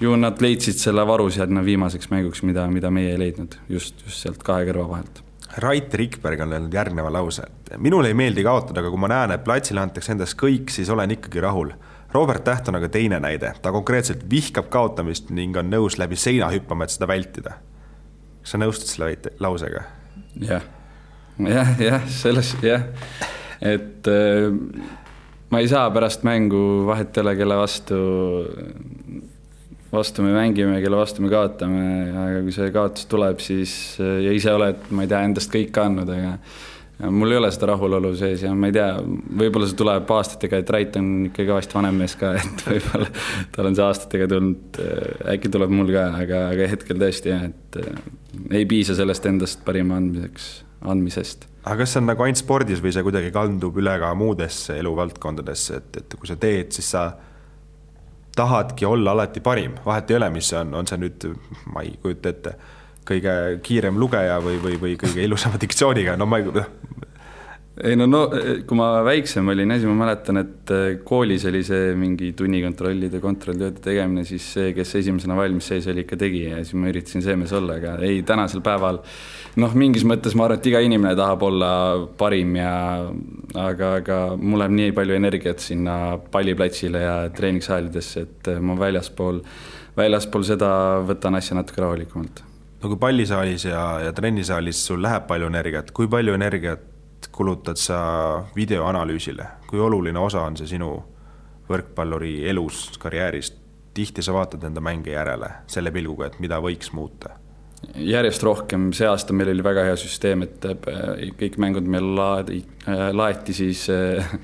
Speaker 3: ju nad leidsid selle varu sinna viimaseks mänguks, mida, mida meie ei leidnud, just, just sealt kahe kõrva vahelt
Speaker 2: Rait Rikberg on öelnud järgneva lause, minule ei meeldi kaotada, aga kui ma näen, et platsile antakse endast kõik, siis olen ikkagi rahul. Robert Täht on aga teine näide, ta konkreetselt vihkab kaotamist ning on nõus läbi seina hüppama, et seda vältida. kas sa nõustud selle väite, lausega?
Speaker 3: jah, jah, jah, selles jah, et äh, ma ei saa pärast mängu vahet ei ole, kelle vastu vastu me mängime, kelle vastu me kaotame, aga kui see kaotus tuleb, siis ja ise oled, ma ei tea, endast kõik andnud, aga mul ei ole seda rahulolu sees ja ma ei tea, võib-olla see tuleb aastatega, et Rait on ikka kõvasti vanem mees ka, et võib-olla tal on see aastatega tulnud, äkki tuleb mul ka, aga, aga hetkel tõesti jah, et ei piisa sellest endast parima andmiseks, andmisest.
Speaker 2: Aga kas see on nagu ainult spordis või see kuidagi kandub üle ka muudesse eluvaldkondadesse, et, et kui sa teed, siis sa tahadki olla alati parim, vahet ei ole, mis see on, on see nüüd, ma ei kujuta ette, kõige kiirem lugeja või, või, või kõige ilusama diktsiooniga, no ma ei, noh.
Speaker 3: ei no, no kui ma väiksem olin, siis ma mäletan, et äh, koolis oli see mingi tunnikontrollide, kontrolltööde tegemine, siis see, kes esimesena valmis seis oli, ikka tegi ja siis ma üritasin see mees olla, aga ei, tänasel päeval äh, noh, mingis mõttes ma arvan, et iga inimene tahab olla parim ja aga, aga mul läheb nii palju energiat sinna palliplatsile ja treeningssaalidesse, et ma väljaspool, väljaspool seda võtan asja natuke rahulikumalt.
Speaker 2: no kui pallisaalis ja, ja trennisaalis sul läheb palju energiat, kui palju energiat kulutad sa videoanalüüsile, kui oluline osa on see sinu võrkpalluri elus, karjääris? tihti sa vaatad enda mänge järele selle pilguga, et mida võiks muuta
Speaker 3: järjest rohkem, see aasta meil oli väga hea süsteem, et äh, kõik mängud meil laadi, äh, laeti siis äh,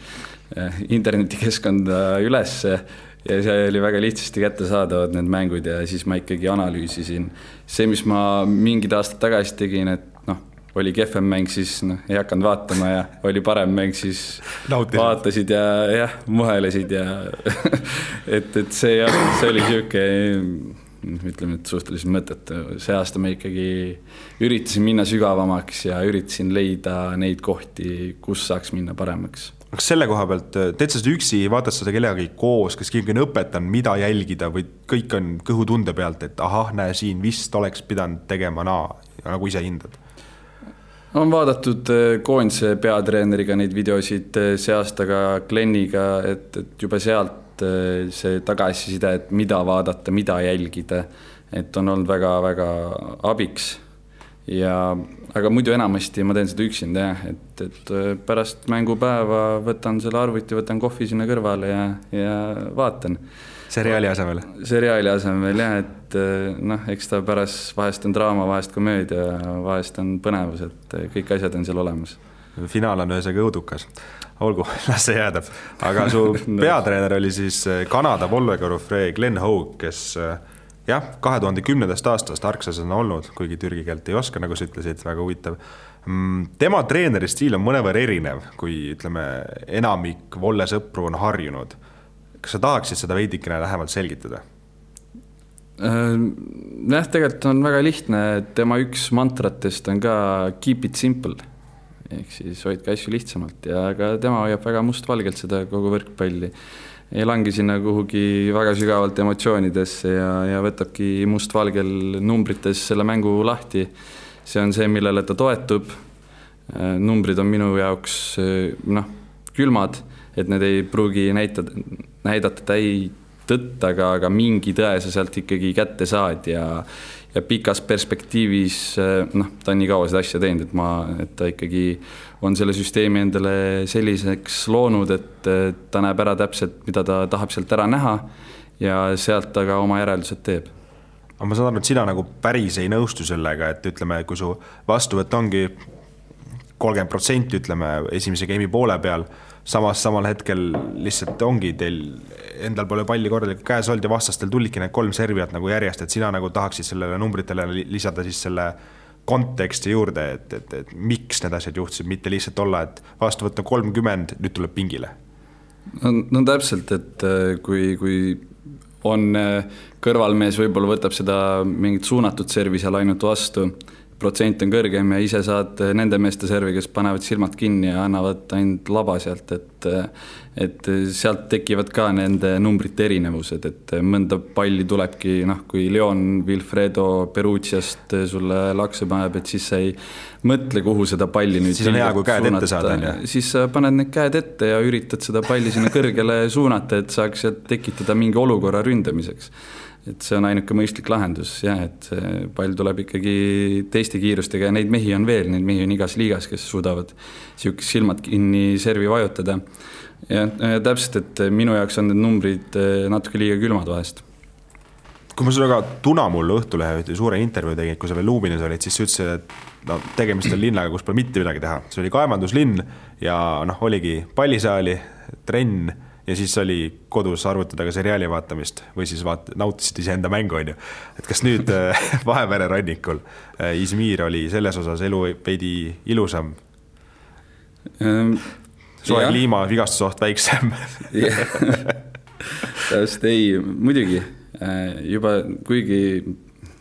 Speaker 3: internetikeskkonda ülesse ja see oli väga lihtsasti kättesaadavad, need mängud ja siis ma ikkagi analüüsisin. see, mis ma mingid aastad tagasi tegin, et noh, oli kehvem mäng, siis noh, ei hakanud vaatama ja oli parem mäng, siis Nautisid. vaatasid ja jah, muhelesid ja et, et see jah, see oli niisugune ütleme, et suhteliselt mõttetu, see aasta ma ikkagi üritasin minna sügavamaks ja üritasin leida neid kohti, kus saaks minna paremaks
Speaker 2: kas selle koha pealt teed sa seda üksi, vaatad seda kellegagi koos, kas keegi on õpetanud, mida jälgida või kõik on kõhutunde pealt, et ahah, näe siin vist oleks pidanud tegema naa, nagu ise hindad?
Speaker 3: on vaadatud äh, koondise peatreeneriga neid videosid äh, see aasta ka Gleniga, et, et juba sealt äh, see tagasiside, et mida vaadata, mida jälgida, et on olnud väga-väga abiks ja aga muidu enamasti ma teen seda üksinda jah, et, et pärast mängupäeva võtan selle arvuti, võtan kohvi sinna kõrvale ja, ja vaatan.
Speaker 2: seriaali asemel?
Speaker 3: seriaali asemel jah, et noh, eks ta pärast vahest on draama, vahest komöödia, vahest on põnevus, et kõik asjad on seal olemas.
Speaker 2: finaal on ühesõnaga õudukas olgu, las see jääda. aga su peatreener oli siis Kanada Volvegorufre Glen Hogue, kes jah, kahe tuhande kümnendast aastast Arksas on olnud, kuigi türgi keelt ei oska, nagu sa ütlesid, väga huvitav. Mm, tema treeneri stiil on mõnevõrra erinev, kui ütleme, enamik Volle sõpru on harjunud. kas sa tahaksid seda veidikene lähemalt selgitada?
Speaker 3: Äh, jah, tegelikult on väga lihtne, tema üks mantratest on ka keep it simple ehk siis hoidke asju lihtsamalt ja ka tema hoiab väga mustvalgelt seda kogu võrkpalli ei lange sinna kuhugi väga sügavalt emotsioonidesse ja, ja võtabki mustvalgel numbrites selle mängu lahti. see on see, millele ta toetub. Äh, numbrid on minu jaoks äh, noh, külmad, et need ei pruugi näitada, näidata täit tõtt, aga, aga mingi tõe sa sealt ikkagi kätte saad ja ja pikas perspektiivis eh, noh, ta on nii kaua seda asja teinud, et ma, et ta ikkagi on selle süsteemi endale selliseks loonud, et ta näeb ära täpselt, mida ta tahab sealt ära näha ja sealt ta ka oma järeldused teeb.
Speaker 2: Aga ma saan aru, et sina nagu päris ei nõustu sellega, et ütleme, kui su vastuvõtt ongi kolmkümmend protsenti, ütleme, esimese game'i poole peal samas samal hetkel lihtsalt ongi teil, endal pole palli korralikult käes olnud ja vastastel tulidki need kolm serviat nagu järjest, et sina nagu tahaksid sellele numbritele lisada siis selle konteksti juurde, et, et, et miks need asjad juhtusid, mitte lihtsalt olla, et vastuvõtt on kolmkümmend, nüüd tuleb pingile.
Speaker 3: no, no täpselt, et äh, kui, kui on äh, kõrvalmees võib-olla võtab seda mingit suunatud servi seal ainult vastu protsent on kõrgem ja ise saad nende meeste servi, kes panevad silmad kinni ja annavad ainult laba sealt, et et sealt tekivad ka nende numbrite erinevused, et mõnda palli tulebki noh, kui Leon Wilfredo Perugiast sulle lakse paneb, et siis sa ei mõtle, kuhu seda palli nüüd
Speaker 2: siis on hea, kui käed suunata. ette saada, on ju?
Speaker 3: siis sa paned need käed ette ja üritad seda palli sinna kõrgele suunata, et saaks sealt tekitada mingi olukorra ründamiseks et see on ainuke mõistlik lahendus jah, et see pall tuleb ikkagi teiste kiirustega ja neid mehi on veel, neid mehi on igas liigas, kes suudavad niisugust silmad kinni servi vajutada. ja täpselt, et minu jaoks on need numbrid eh, natuke liiga külmad vahest.
Speaker 2: Kui ma sinuga Tunamullu Õhtulehe ühte suure intervjuu tegin, kui sa veel Luubinis olid, siis sa ütlesid, et no tegemist on linnaga, kus pole mitte midagi teha, see oli kaevanduslinn ja noh, oligi pallisaali, trenn ja siis oli kodus arvutada ka seriaali vaatamist või siis vaat-, nautisid iseenda mängu, on ju. et kas nüüd äh, Vahemere rannikul äh, Izmir oli selles osas elu veidi ilusam ähm,? soe kliima, vigastusoht väiksem
Speaker 3: täpselt ei, muidugi äh, juba, kuigi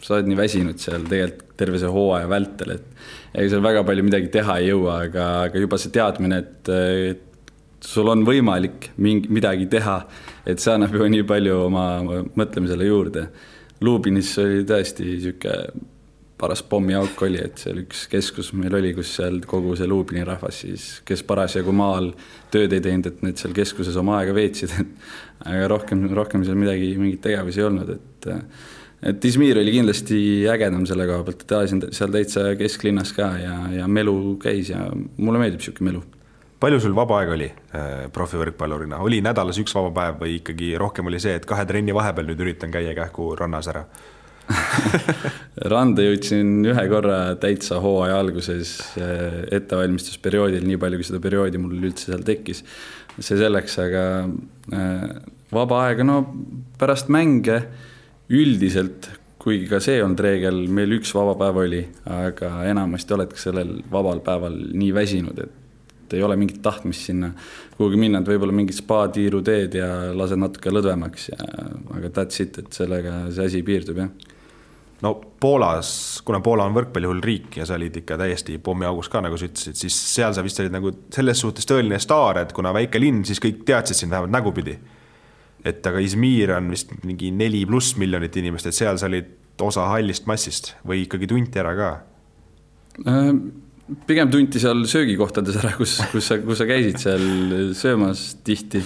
Speaker 3: sa oled nii väsinud seal tegelikult terve see hooaja vältel, et ega seal väga palju midagi teha ei jõua, aga, aga juba see teadmine, et, et sul on võimalik mingi, midagi teha, et see annab juba nii palju oma mõtlemisele juurde. Lubinis oli tõesti niisugune paras pommiauk oli, et seal üks keskus meil oli, kus seal kogu see Lubini rahvas siis, kes parasjagu maal tööd ei teinud, et need seal keskuses oma aega veetsid, et aga rohkem, rohkem seal midagi, mingeid tegevusi ei olnud, et et Izmir oli kindlasti ägedam selle koha pealt, et elasin seal täitsa kesklinnas ka ja, ja melu käis ja mulle meeldib niisugune melu
Speaker 2: palju sul vaba aega oli äh, profivõrkpallurina, oli nädalas üks vaba päev või ikkagi rohkem oli see, et kahe trenni vahepeal nüüd üritan käia kähku rannas ära
Speaker 3: randa jõudsin ühe korra täitsa hooaja alguses äh, ettevalmistusperioodil, nii palju kui seda perioodi mul üldse seal tekkis. see selleks, aga äh, vaba aega, no pärast mänge üldiselt, kuigi ka see olnud reegel, meil üks vaba päev oli, aga enamasti oledki sellel vabal päeval nii väsinud, et et ei ole mingit tahtmist sinna kuhugi minna, et võib-olla mingit spa-tiiru teed ja lased natuke lõdvemaks ja aga that's it, et sellega see asi piirdub, jah
Speaker 2: no Poolas, kuna Poola on võrkpallihull riik ja sa olid ikka täiesti pommiaugus ka, nagu sa ütlesid, siis seal sa vist olid nagu selles suhtes tõeline staar, et kuna väike linn, siis kõik teadsid sind vähemalt nägupidi. et aga Izmir on vist mingi neli pluss miljonit inimest, et seal sa olid osa hallist massist või ikkagi tunti ära ka?
Speaker 3: Äh, pigem tunti seal söögikohtades ära, kus, kus sa, kus sa käisid seal söömas tihti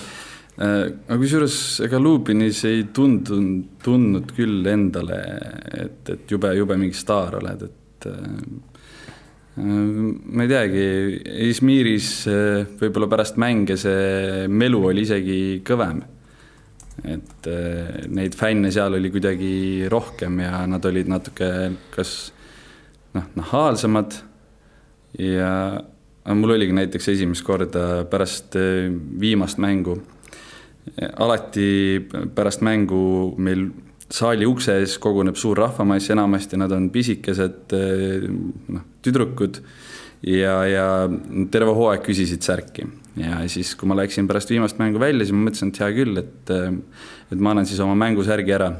Speaker 3: Äh, aga kusjuures ega Lubinis ei tundunud, tundnud küll endale, et, et jube, jube mingi staar oled, et äh, ma ei teagi, Izmiris äh, võib-olla pärast mänge see melu oli isegi kõvem. et neid fänne seal oli kuidagi rohkem ja nad olid natuke kas noh, nahaalsemad ja mul oligi näiteks esimest korda pärast viimast mängu alati pärast mängu meil saali ukse ees koguneb suur rahvamass, enamasti nad on pisikesed noh, tüdrukud ja, ja terve hooaeg küsisid särki. ja siis, kui ma läksin pärast viimast mängu välja, siis ma mõtlesin, et hea küll, et et ma annan siis oma mängusärgi ära.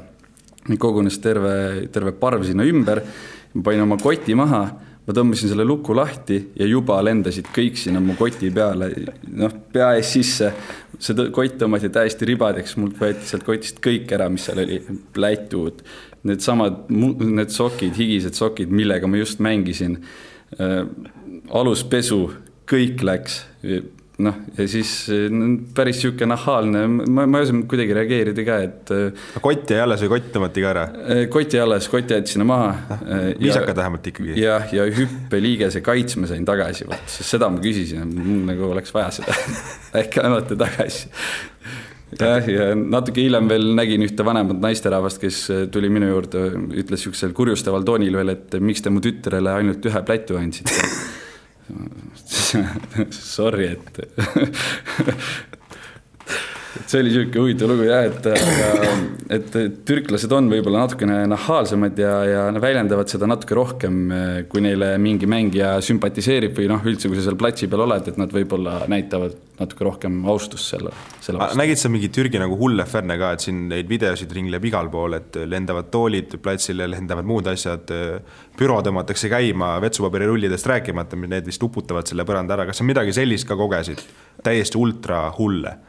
Speaker 3: kogunes terve, terve parv sinna ümber, panin oma koti maha ma tõmbasin selle luku lahti ja juba lendasid kõik sinna mu koti peale, noh, pea ees sisse. see kott tõmmati täiesti ribadeks, mult võeti sealt kotist kõik ära, mis seal oli, plätud, needsamad, need sokid, higised sokid, millega ma just mängisin äh,. aluspesu, kõik läks noh, ja siis päris niisugune nahaalne, ma, ma ei osanud kuidagi reageerida ka, et.
Speaker 2: kott jäi alles või kott tõmmati ka ära?
Speaker 3: Kott jäi alles, kott jäeti sinna maha.
Speaker 2: Äh, viisakad vähemalt ikkagi.
Speaker 3: jah, ja hüppeliigese kaitsme sain tagasi, vot, sest seda ma küsisin, mul nagu oleks vaja seda äkki annate tagasi jah, ja natuke hiljem veel nägin ühte vanemat naisterahvast, kes tuli minu juurde, ütles niisugusel kurjustaval toonil veel, et miks te mu tütrele ainult ühe plätu andsite Sorry, et et see oli niisugune huvitav lugu jah, et aga, et türklased on võib-olla natukene nahaalsemad ja, ja väljendavad seda natuke rohkem, kui neile mingi mängija sümpatiseerib või noh, üldse, kui sa seal platsi peal oled, et nad võib-olla näitavad natuke rohkem austust selle, selle
Speaker 2: vastu. nägid sa mingi Türgi nagu hulle fänne ka, et siin neid videosid ringleb igal pool, et lendavad toolid platsile, lendavad muud asjad, büro tõmmatakse käima, vetsupabeриrullidest rääkimata, need vist uputavad selle põranda ära, kas sa midagi sellist ka kogesid? täiesti ultra hulle
Speaker 3: Äh,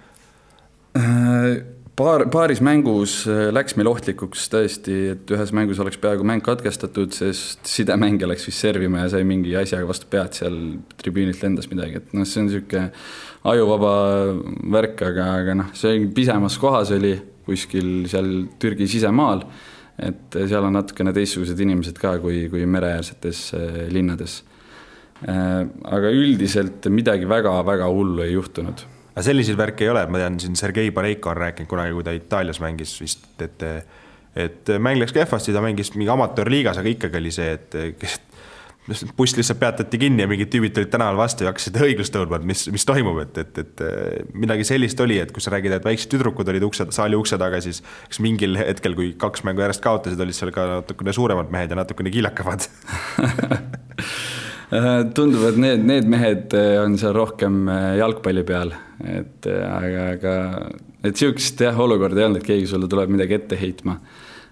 Speaker 3: paar, paaris mängus äh, läks meil ohtlikuks tõesti, et ühes mängus oleks peaaegu mäng katkestatud, sest sidemängija läks vist servima ja sai mingi asjaga vastu pead seal tribüünilt lendas midagi, et noh, see on niisugune ajuvaba värk, aga, aga noh, see pisemas kohas oli kuskil seal Türgi sisemaal, et seal on natukene teistsugused inimesed ka kui, kui mereäärsetes äh, linnades. aga üldiselt midagi väga-väga hullu ei juhtunud
Speaker 2: aga selliseid värke ei ole, ma tean, siin Sergei Pareiko on rääkinud kunagi, kui ta Itaalias mängis vist, et et mäng läks kehvasti, ta mängis mingi amatöörliigas, aga ikkagi oli see, et buss lihtsalt peatati kinni ja mingid tüübid tulid tänaval vastu ja hakkasid õiglust nõudma, et mis, mis toimub, et, et, et midagi sellist oli, et kui sa räägid, et väiksed tüdrukud olid ukse, saali ukse taga, siis kas mingil hetkel, kui kaks mängu järjest kaotasid, olid seal ka natukene suuremad mehed ja natukene kiilakamad
Speaker 3: tundub, et need, need mehed äh, on seal rohkem äh, jalgpalli peal, et aga, aga et sihukest jah, olukorda ei olnud, et keegi sulle tuleb midagi ette heitma.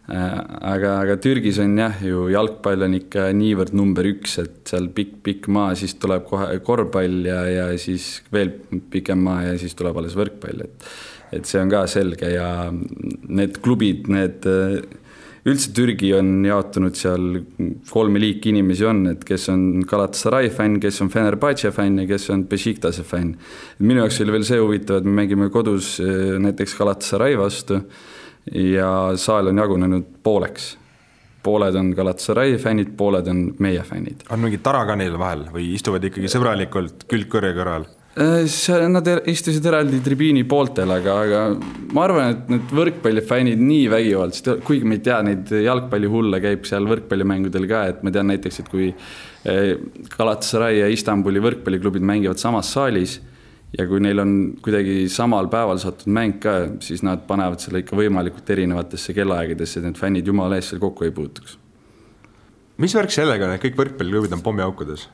Speaker 3: aga, aga Türgis on jah, ju jalgpall on ikka niivõrd number üks, et seal pikk-pikk maa, siis tuleb kohe korvpall ja, ja siis veel pikem maa ja siis tuleb alles võrkpall, et et see on ka selge ja need klubid, need üldse Türgi on jaotunud seal kolme liiki inimesi on, et kes on Galatasaray fänn, kes on Fenerbahce fänn ja kes on Besiktase fänn. minu jaoks oli veel see huvitav, et me mängime kodus eh, näiteks Galatasaray vastu ja saal on jagunenud pooleks pooled on Galatasaray fännid, pooled on meie fännid.
Speaker 2: on mingid tarakanil vahel või istuvad ikkagi sõbralikult külg kõrge kõrval?
Speaker 3: Äh, nad er-, istusid eraldi tribüüni pooltel, aga, aga ma arvan, et need võrkpallifännid nii vägivaldselt, kuigi ma ei tea, neid jalgpallihulle käib seal võrkpallimängudel ka, et ma tean näiteks, et kui äh, Galatasaray ja Istanbuli võrkpalliklubid mängivad samas saalis ja kui neil on kuidagi samal päeval sattunud mäng ka, siis nad panevad selle ikka võimalikult erinevatesse kellaaegadesse, et need fännid jumala eest seal kokku ei puutuks.
Speaker 2: mis värk sellega on, et kõik võrkpalliklubid on pommiaukudes?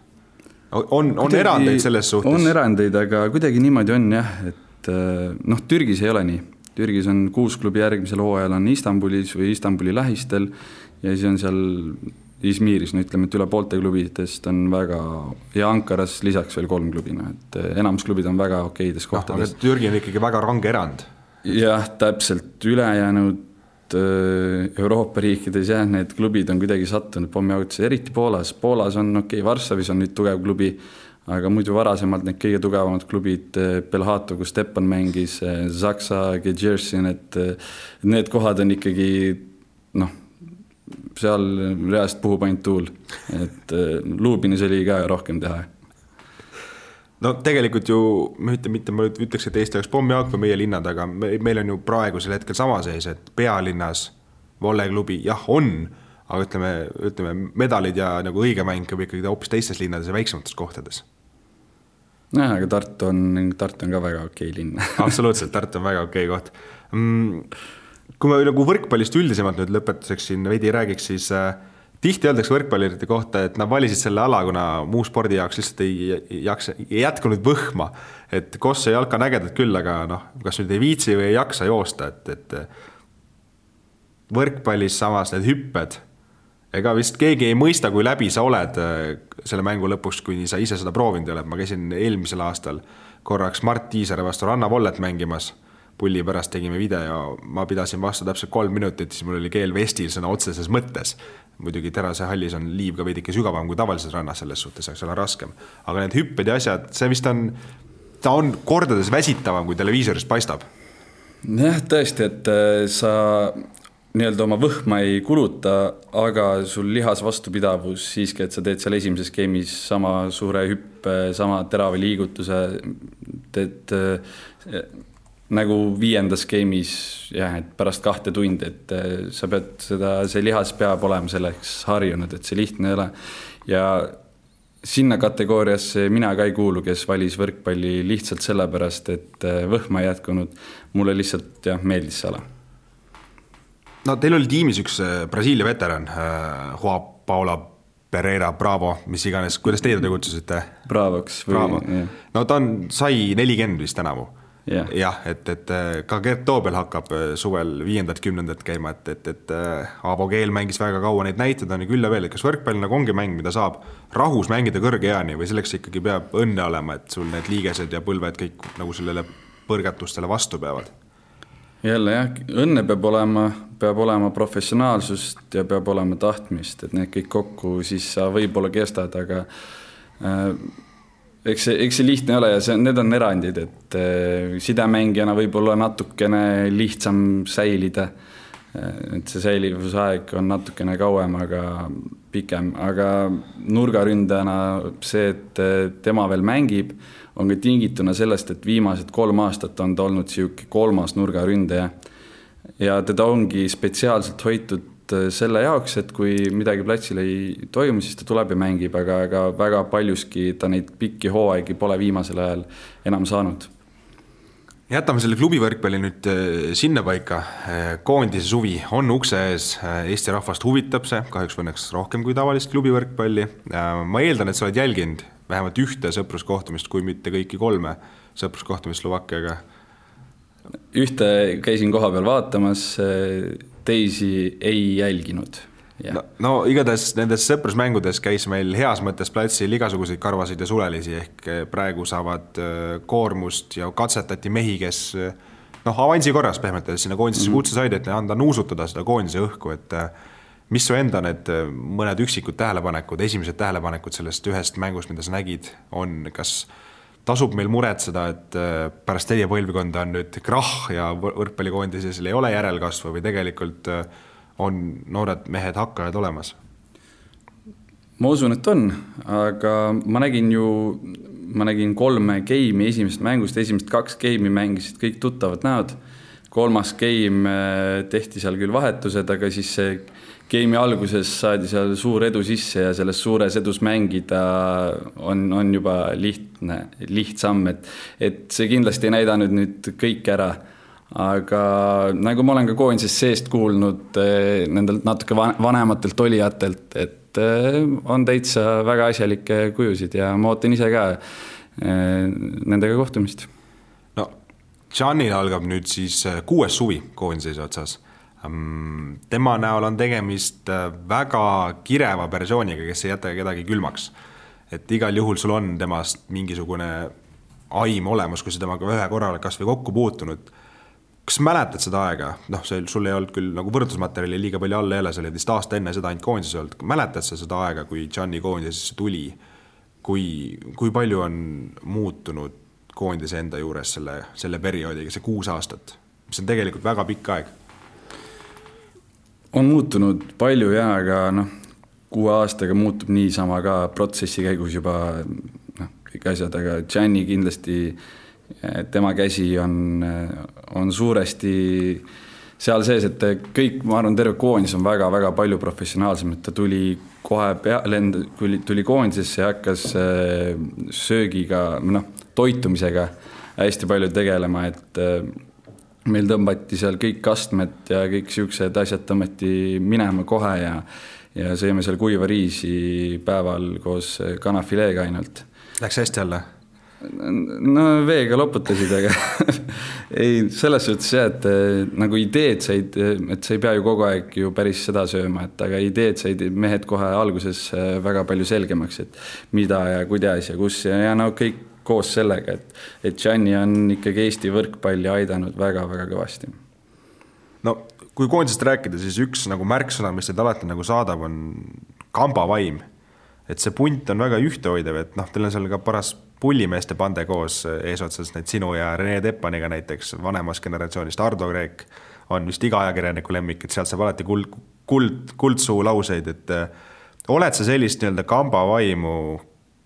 Speaker 2: On, on kuidagi, erandeid selles suhtes?
Speaker 3: on erandeid, aga kuidagi niimoodi on jah, et äh, noh, Türgis ei ole nii. Türgis on kuus klubi järgmisel hooajal on Istanbulis või Istanbuli lähistel ja siis on seal Izmiris, no ütleme, et üle poolte klubidest on väga, ja Ankaras lisaks veel kolm klubi, noh et eh, enamus klubid on väga okeides kohtades
Speaker 2: no,. Türgi on ikkagi väga range erand.
Speaker 3: jah, täpselt, ülejäänud Euroopa riikides jah, need klubid on kuidagi sattunud pommiautisse, eriti Poolas, Poolas on okei okay,, Varssavis on nüüd tugev klubi, aga muidu varasemalt need kõige tugevamad klubid, eh, Belhato, kus Stepan mängis, Zaksa, Gedžersi, need, need kohad on ikkagi noh seal reast puhub ainult tuul, et äh, Luubinis oli ka rohkem teha.
Speaker 2: No tegelikult ju, ütlen, mitte ma ütleks, et Eesti oleks pommiauk või meie linnad, aga me, meil on ju praegusel hetkel sama seis, et pealinnas volleklubi jah, on, aga ütleme, ütleme medalid ja nagu õige mäng käib ikkagi hoopis teistes linnades ja väiksemates kohtades.
Speaker 3: Jah, aga Tartu on, Tartu on ka väga okei linn.
Speaker 2: Absoluutselt, Tartu on väga okei koht. Mm kui me nagu võrkpallist üldisemalt nüüd lõpetuseks siin veidi räägiks, siis äh, tihti öeldakse võrkpallurite kohta, et nad valisid selle ala, kuna muu spordi jaoks lihtsalt ei jaksa, ei jätkunud võhma. et Koss ja jalka on ägedad küll, aga noh, kas nüüd ei viitsi või ei jaksa joosta, et, et võrkpallis samas need hüpped, ega vist keegi ei mõista, kui läbi sa oled äh, selle mängu lõpuks, kuni sa ise seda proovinud ei ole, ma käisin eelmisel aastal korraks Mart Tiisere vastu Ranna Vollet mängimas pulli pärast tegime video, ma pidasin vastu täpselt kolm minutit, siis mul oli keel vestil sõna otseses mõttes. Muidugi Terase hallis on liiv ka veidike sügavam kui tavalises rannas, selles suhtes, eks ole, raskem. aga need hüpped ja asjad, see vist on, ta on kordades väsitavam, kui televiisorist paistab.
Speaker 3: jah, tõesti, et äh, sa nii-öelda oma võhma ei kuluta, aga sul lihas vastupidavus siiski, et sa teed seal esimeses game'is sama suure hüppe, sama terava liigutuse, teed äh, nagu viiendas game'is jah, et pärast kahte tundi, et äh, sa pead seda, see lihas peab olema selleks harjunud, et see lihtne ei ole. ja sinna kategooriasse mina ka ei kuulu, kes valis võrkpalli lihtsalt sellepärast, et äh, võhma ei jätkunud. mulle lihtsalt jah, meeldis see ala.
Speaker 2: no teil oli tiimis üks äh, Brasiilia veteran, Juan Paula Pereira, Bravo, mis iganes, kuidas teie teda kutsusite?
Speaker 3: Bravoks.
Speaker 2: Bravo, no ta on, sai nelikümmend vist tänavu jah ja,, et, et äh, ka Gert Toobel hakkab äh, suvel viiendat-kümnendat käima, et, et, et äh, Aavo Keel mängis väga kaua, neid näiteid on küll ja veel, et kas võrkpall nagu ongi mäng, mida saab rahus mängida kõrge eani või selleks ikkagi peab õnne olema, et sul need liigesed ja põlved kõik nagu sellele põrgatustele vastu peavad?
Speaker 3: jälle jah, õnne peab olema, peab olema professionaalsust ja peab olema tahtmist, et need kõik kokku, siis sa võib-olla kestad, aga äh, eks see, eks see lihtne ei ole ja see, need on erandid, et äh, sidemängijana võib-olla natukene lihtsam säilida. Äh, et see säilivusaeg on natukene kauem, aga pikem, aga nurgaründajana see, et äh, tema veel mängib, on ka tingituna sellest, et viimased kolm aastat on ta olnud niisugune kolmas nurgaründaja. ja teda ongi spetsiaalselt hoitud selle jaoks, et kui midagi platsil ei toimu, siis ta tuleb ja mängib, aga, aga väga paljuski ta neid pikki hooaegi pole viimasel ajal enam saanud.
Speaker 2: jätame selle klubivõrkpalli nüüd äh, sinnapaika. Äh, koondise suvi on ukse ees, Eesti rahvast huvitab see, kahjuks või õnneks rohkem kui tavalist klubivõrkpalli. ma eeldan, et sa oled jälginud vähemalt ühte sõpruskohtumist, kui mitte kõiki kolme sõpruskohtumist Slovakkiaga.
Speaker 3: ühte käisin kohapeal vaatamas teisi ei jälginud.
Speaker 2: no, no igatahes nendes sõprusmängudes käis meil heas mõttes platsil igasuguseid karvasid ja sulelisi, ehk eh, praegu saavad eh, koormust ja katsetati mehi, kes eh, noh, avansi korras pehmelt öeldes sinna koondisesse mm -hmm. kutse said, et anda nuusutada seda koondise õhku, et mis su enda need mõned üksikud tähelepanekud, esimesed tähelepanekud sellest ühest mängust, mida sa nägid, on, kas tasub meil muretseda, et äh, pärast teie põlvkonda on nüüd krahh ja võrkpallikoondises ei ole järelkasvu või tegelikult äh, on noored mehed hakkajad olemas?
Speaker 3: ma usun, et on, aga ma nägin ju, ma nägin kolme game'i esimesest mängust, esimesed kaks game'i mängisid kõik tuttavad näod. kolmas game äh, tehti seal küll vahetused, aga siis see game'i alguses saadi seal suur edu sisse ja selles suures edus mängida on, on juba lihtne, lihtsam, et, et see kindlasti ei näidanud nüüd kõike ära. aga nagu ma olen ka koondises seest kuulnud eh, nendelt natuke vanematelt olijatelt, et on täitsa väga asjalikke kujusid ja ma ootan ise ka nendega kohtumist.
Speaker 2: no Gianil algab nüüd siis kuues suvi koondise otsas tema näol on tegemist väga kireva persooniga, kes ei jäta kedagi külmaks. et igal juhul sul on temast mingisugune aim olemas, kui sa temaga ühe korra oled kasvõi kokku puutunud. kas mäletad seda aega, noh, see, sul ei olnud küll nagu võrdlusmaterjali liiga palju all jälle, sa olid vist aasta enne seda ainult koondises olnud, mäletad sa seda aega, kui Gianni koondisesse tuli? kui, kui palju on muutunud koondise enda juures selle, selle perioodiga, see kuus aastat, mis on tegelikult väga pikk aeg
Speaker 3: on muutunud palju ja, aga noh, kuue aastaga muutub niisama ka protsessi käigus juba noh, kõik asjad, aga Gianni kindlasti, tema käsi on, on suuresti seal sees, et kõik, ma arvan, terve koondis on väga-väga palju professionaalsem, et ta tuli kohe peale, tuli, tuli koondisesse ja hakkas äh, söögiga, noh, toitumisega hästi palju tegelema, et meil tõmbati seal kõik astmed ja kõik siuksed asjad tõmmati minema kohe ja ja sõime seal kuiva riisi päeval koos kanafileega ainult.
Speaker 2: Läks hästi alla?
Speaker 3: no veega loputasid, aga ei, selles suhtes jah, et eh, nagu ideed said, et sa ei pea ju kogu aeg ju päris seda sööma, et aga ideed said mehed kohe alguses väga palju selgemaks, et mida ja kuidas ja kus ja, ja no kõik koos sellega, et, et Gianni on ikkagi Eesti võrkpalli aidanud väga-väga kõvasti.
Speaker 2: no kui koondisest rääkida, siis üks nagu märksõna, mis teid alati nagu saadab, on kambavaim. et see punt on väga ühtehoidev, et noh, teil on seal ka paras pullimeeste pande koos eesotsas, need sinu ja Rene Teppaniga näiteks vanemast generatsioonist, Ardo Kreek on vist iga ajakirjaniku lemmik, et sealt saab alati kuld, kuld, kuldsuu lauseid, et oled sa sellist nii-öelda kambavaimu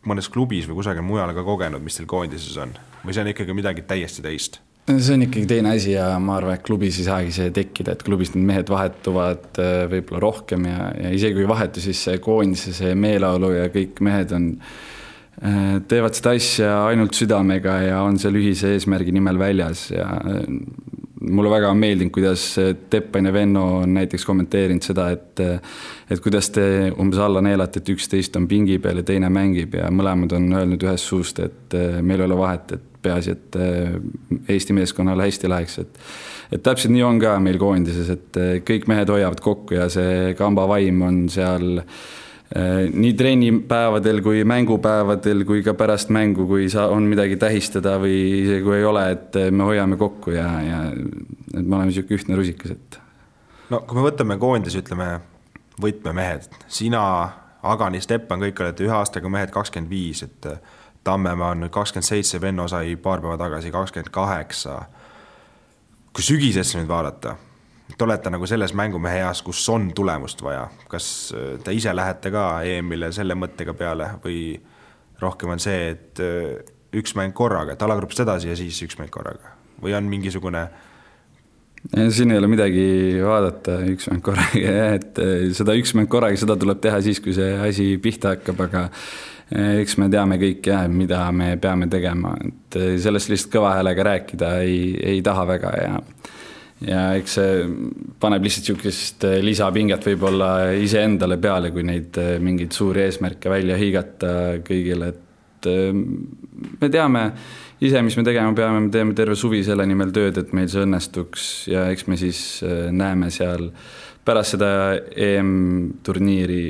Speaker 2: mõnes klubis või kusagil mujal ka kogenud, mis teil koondises on või see on ikkagi midagi täiesti teist?
Speaker 3: see on ikkagi teine asi ja ma arvan, et klubis ei saagi see tekkida, et klubis need mehed vahetuvad äh, võib-olla rohkem ja, ja isegi kui ei vahetu, siis see koondise see meeleolu ja kõik mehed on, äh, teevad seda asja ainult südamega ja on seal ühise eesmärgi nimel väljas ja äh, mulle väga on meeldinud, kuidas Teppan ja Venno on näiteks kommenteerinud seda, et et kuidas te umbes alla neelate, et üksteist on pingi peal ja teine mängib ja mõlemad on öelnud ühest suust, et meil ei ole vahet, et peaasi, et Eesti meeskonnale hästi läheks, et et täpselt nii on ka meil koondises, et kõik mehed hoiavad kokku ja see kamba vaim on seal Äh, nii treenipäevadel kui mängupäevadel kui ka pärast mängu, kui sa, on midagi tähistada või isegi kui ei ole, et äh, me hoiame kokku ja, ja et me oleme niisugune ühtne rusikas, et.
Speaker 2: no kui me võtame koondise, ütleme võtmemehed, sina, Agani, Stepan, kõik olete ühe aastaga mehed kakskümmend viis, et äh, Tammemaa on nüüd kakskümmend seitse, Venno sai paar päeva tagasi kakskümmend kaheksa. kui sügisesse nüüd vaadata te olete nagu selles mängumehe eas, kus on tulemust vaja, kas äh, te ise lähete ka EM-ile selle mõttega peale või rohkem on see, et äh, üks mäng korraga, et alagrupist edasi ja siis üks mäng korraga? Või on mingisugune
Speaker 3: siin ei ole midagi vaadata, üks mäng korraga jah, et äh, seda üks mäng korraga, seda tuleb teha siis, kui see asi pihta hakkab, aga eks me teame kõik jah, mida me peame tegema, et sellest lihtsalt kõva häälega rääkida ei, ei taha väga ja ja eks see paneb lihtsalt niisugust äh, lisapinget võib-olla iseendale peale, kui neid äh, mingeid suuri eesmärke välja hõigata kõigile, et äh, me teame ise, mis me tegema peame, me teeme terve suvi selle nimel tööd, et meil see õnnestuks ja eks me siis näeme seal pärast seda EM-turniiri,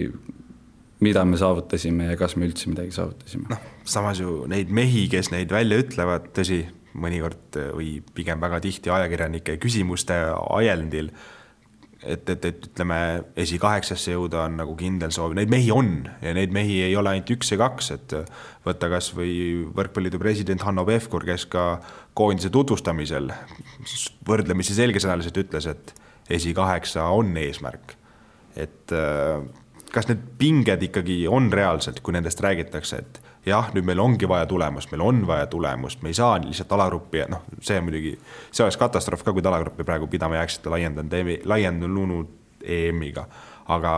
Speaker 3: mida me saavutasime ja kas me üldse midagi saavutasime.
Speaker 2: noh, samas ju neid mehi, kes neid välja ütlevad, tõsi, mõnikord või pigem väga tihti ajakirjanike küsimuste ajendil, et, et, et ütleme, esikaheksasse jõuda on nagu kindel soov, neid mehi on ja neid mehi ei ole ainult üks ja kaks, et võtta kas või Võrkpalliliidu president Hanno Pevkur, kes ka koondise tutvustamisel võrdlemisi selgesõnaliselt ütles, et esikaheksa on eesmärk. et kas need pinged ikkagi on reaalselt, kui nendest räägitakse, et jah, nüüd meil ongi vaja tulemust, meil on vaja tulemust, me ei saa lihtsalt alagruppi, noh, see muidugi, see oleks katastroof ka, kui te alagruppi praegu pidama jääksite laiendanud, laiendunud EM-iga. aga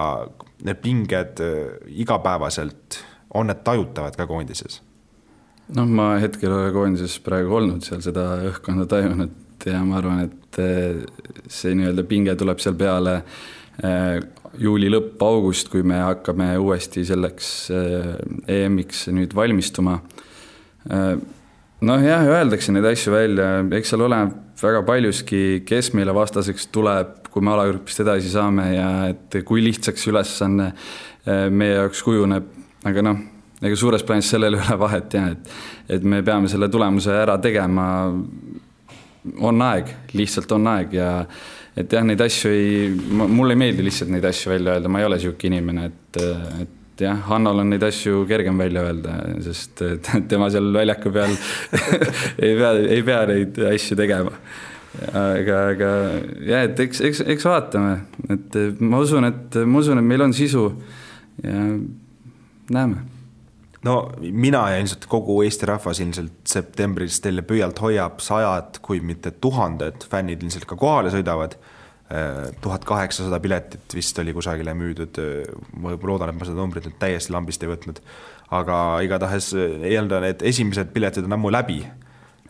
Speaker 2: need pinged äh, igapäevaselt, on need tajutavad ka koondises?
Speaker 3: noh, ma hetkel ei ole koondises praegu olnud seal seda õhkkonda tajunud ja ma arvan, et äh, see nii-öelda pinge tuleb seal peale äh, juuli lõpp, august, kui me hakkame uuesti selleks EM-iks nüüd valmistuma. noh jah, öeldakse neid asju välja, eks seal oleneb väga paljuski, kes meile vastaseks tuleb, kui me alagrupist edasi saame ja et kui lihtsaks ülesanne meie jaoks kujuneb, aga noh, ega suures plaanis sellel ei ole vahet jah, et et me peame selle tulemuse ära tegema, on aeg, lihtsalt on aeg ja et jah, neid asju ei, mulle ei meeldi lihtsalt neid asju välja öelda, ma ei ole niisugune inimene, et, et jah, Hannol on neid asju kergem välja öelda, sest tema seal väljaku peal ei pea, ei pea neid asju tegema. aga, aga jah, et eks, eks, eks vaatame, et ma usun, et ma usun, et meil on sisu ja näeme
Speaker 2: no mina ja ilmselt kogu Eesti rahvas ilmselt septembris teile pöialt hoiab, sajad, kui mitte tuhanded fännid ilmselt ka kohale sõidavad tuhat kaheksasada piletit vist oli kusagile müüdud, ma loodan, et ma seda numbrit nüüd täiesti lambist ei võtnud. aga igatahes eeldan, et esimesed piletid on ammu läbi.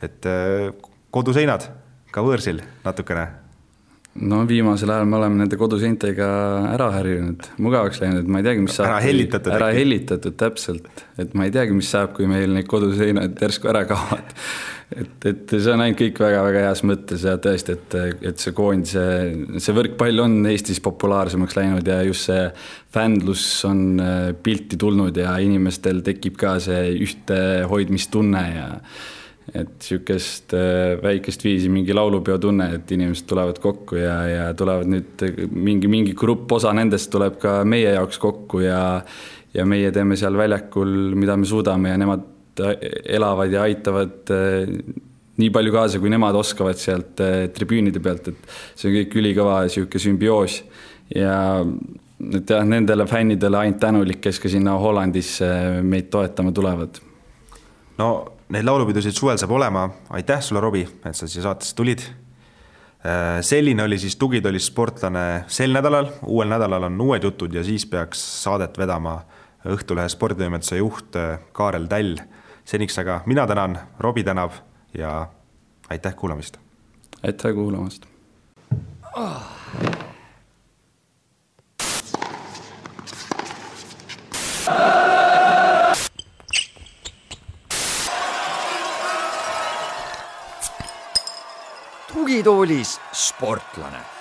Speaker 2: et äh, koduseinad ka võõrsil natukene.
Speaker 3: No viimasel ajal me oleme nende koduseintega ära harjunud, mugavaks läinud, ma ei teagi, mis saab.
Speaker 2: ära hellitatud.
Speaker 3: ära hellitatud, täpselt, et ma ei teagi, mis saab, kui meil need koduseinad järsku ära kaovad et, et see on ainult kõik väga-väga heas mõttes ja tõesti, et, et see koondise, see võrkpall on Eestis populaarsemaks läinud ja just see fännlus on äh, pilti tulnud ja inimestel tekib ka see ühtehoidmistunne ja et niisugust äh, väikest viisi mingi laulupeo tunne, et inimesed tulevad kokku ja, ja tulevad nüüd mingi, mingi grupp, osa nendest tuleb ka meie jaoks kokku ja ja meie teeme seal väljakul, mida me suudame ja nemad elavad ja aitavad eh, nii palju kaasa, kui nemad oskavad sealt tribüünide pealt, et see on kõik ülikõva niisugune sümbioos ja et jah, nendele fännidele ainult tänulik, kes ka sinna Hollandisse meid toetama tulevad.
Speaker 2: no neid laulupidusid suvel saab olema, aitäh sulle, Robbie, et sa siia saatesse tulid. Eh, selline oli siis tugitoolis sportlane sel nädalal, uuel nädalal on uued jutud ja siis peaks saadet vedama Õhtulehe sporditoimetuse juht Kaarel Täll. Seniks aga mina tänan, Robbie tänab ja aitäh kuulamast.
Speaker 3: aitäh kuulamast. Oh..
Speaker 1: Tugitoolis sportlane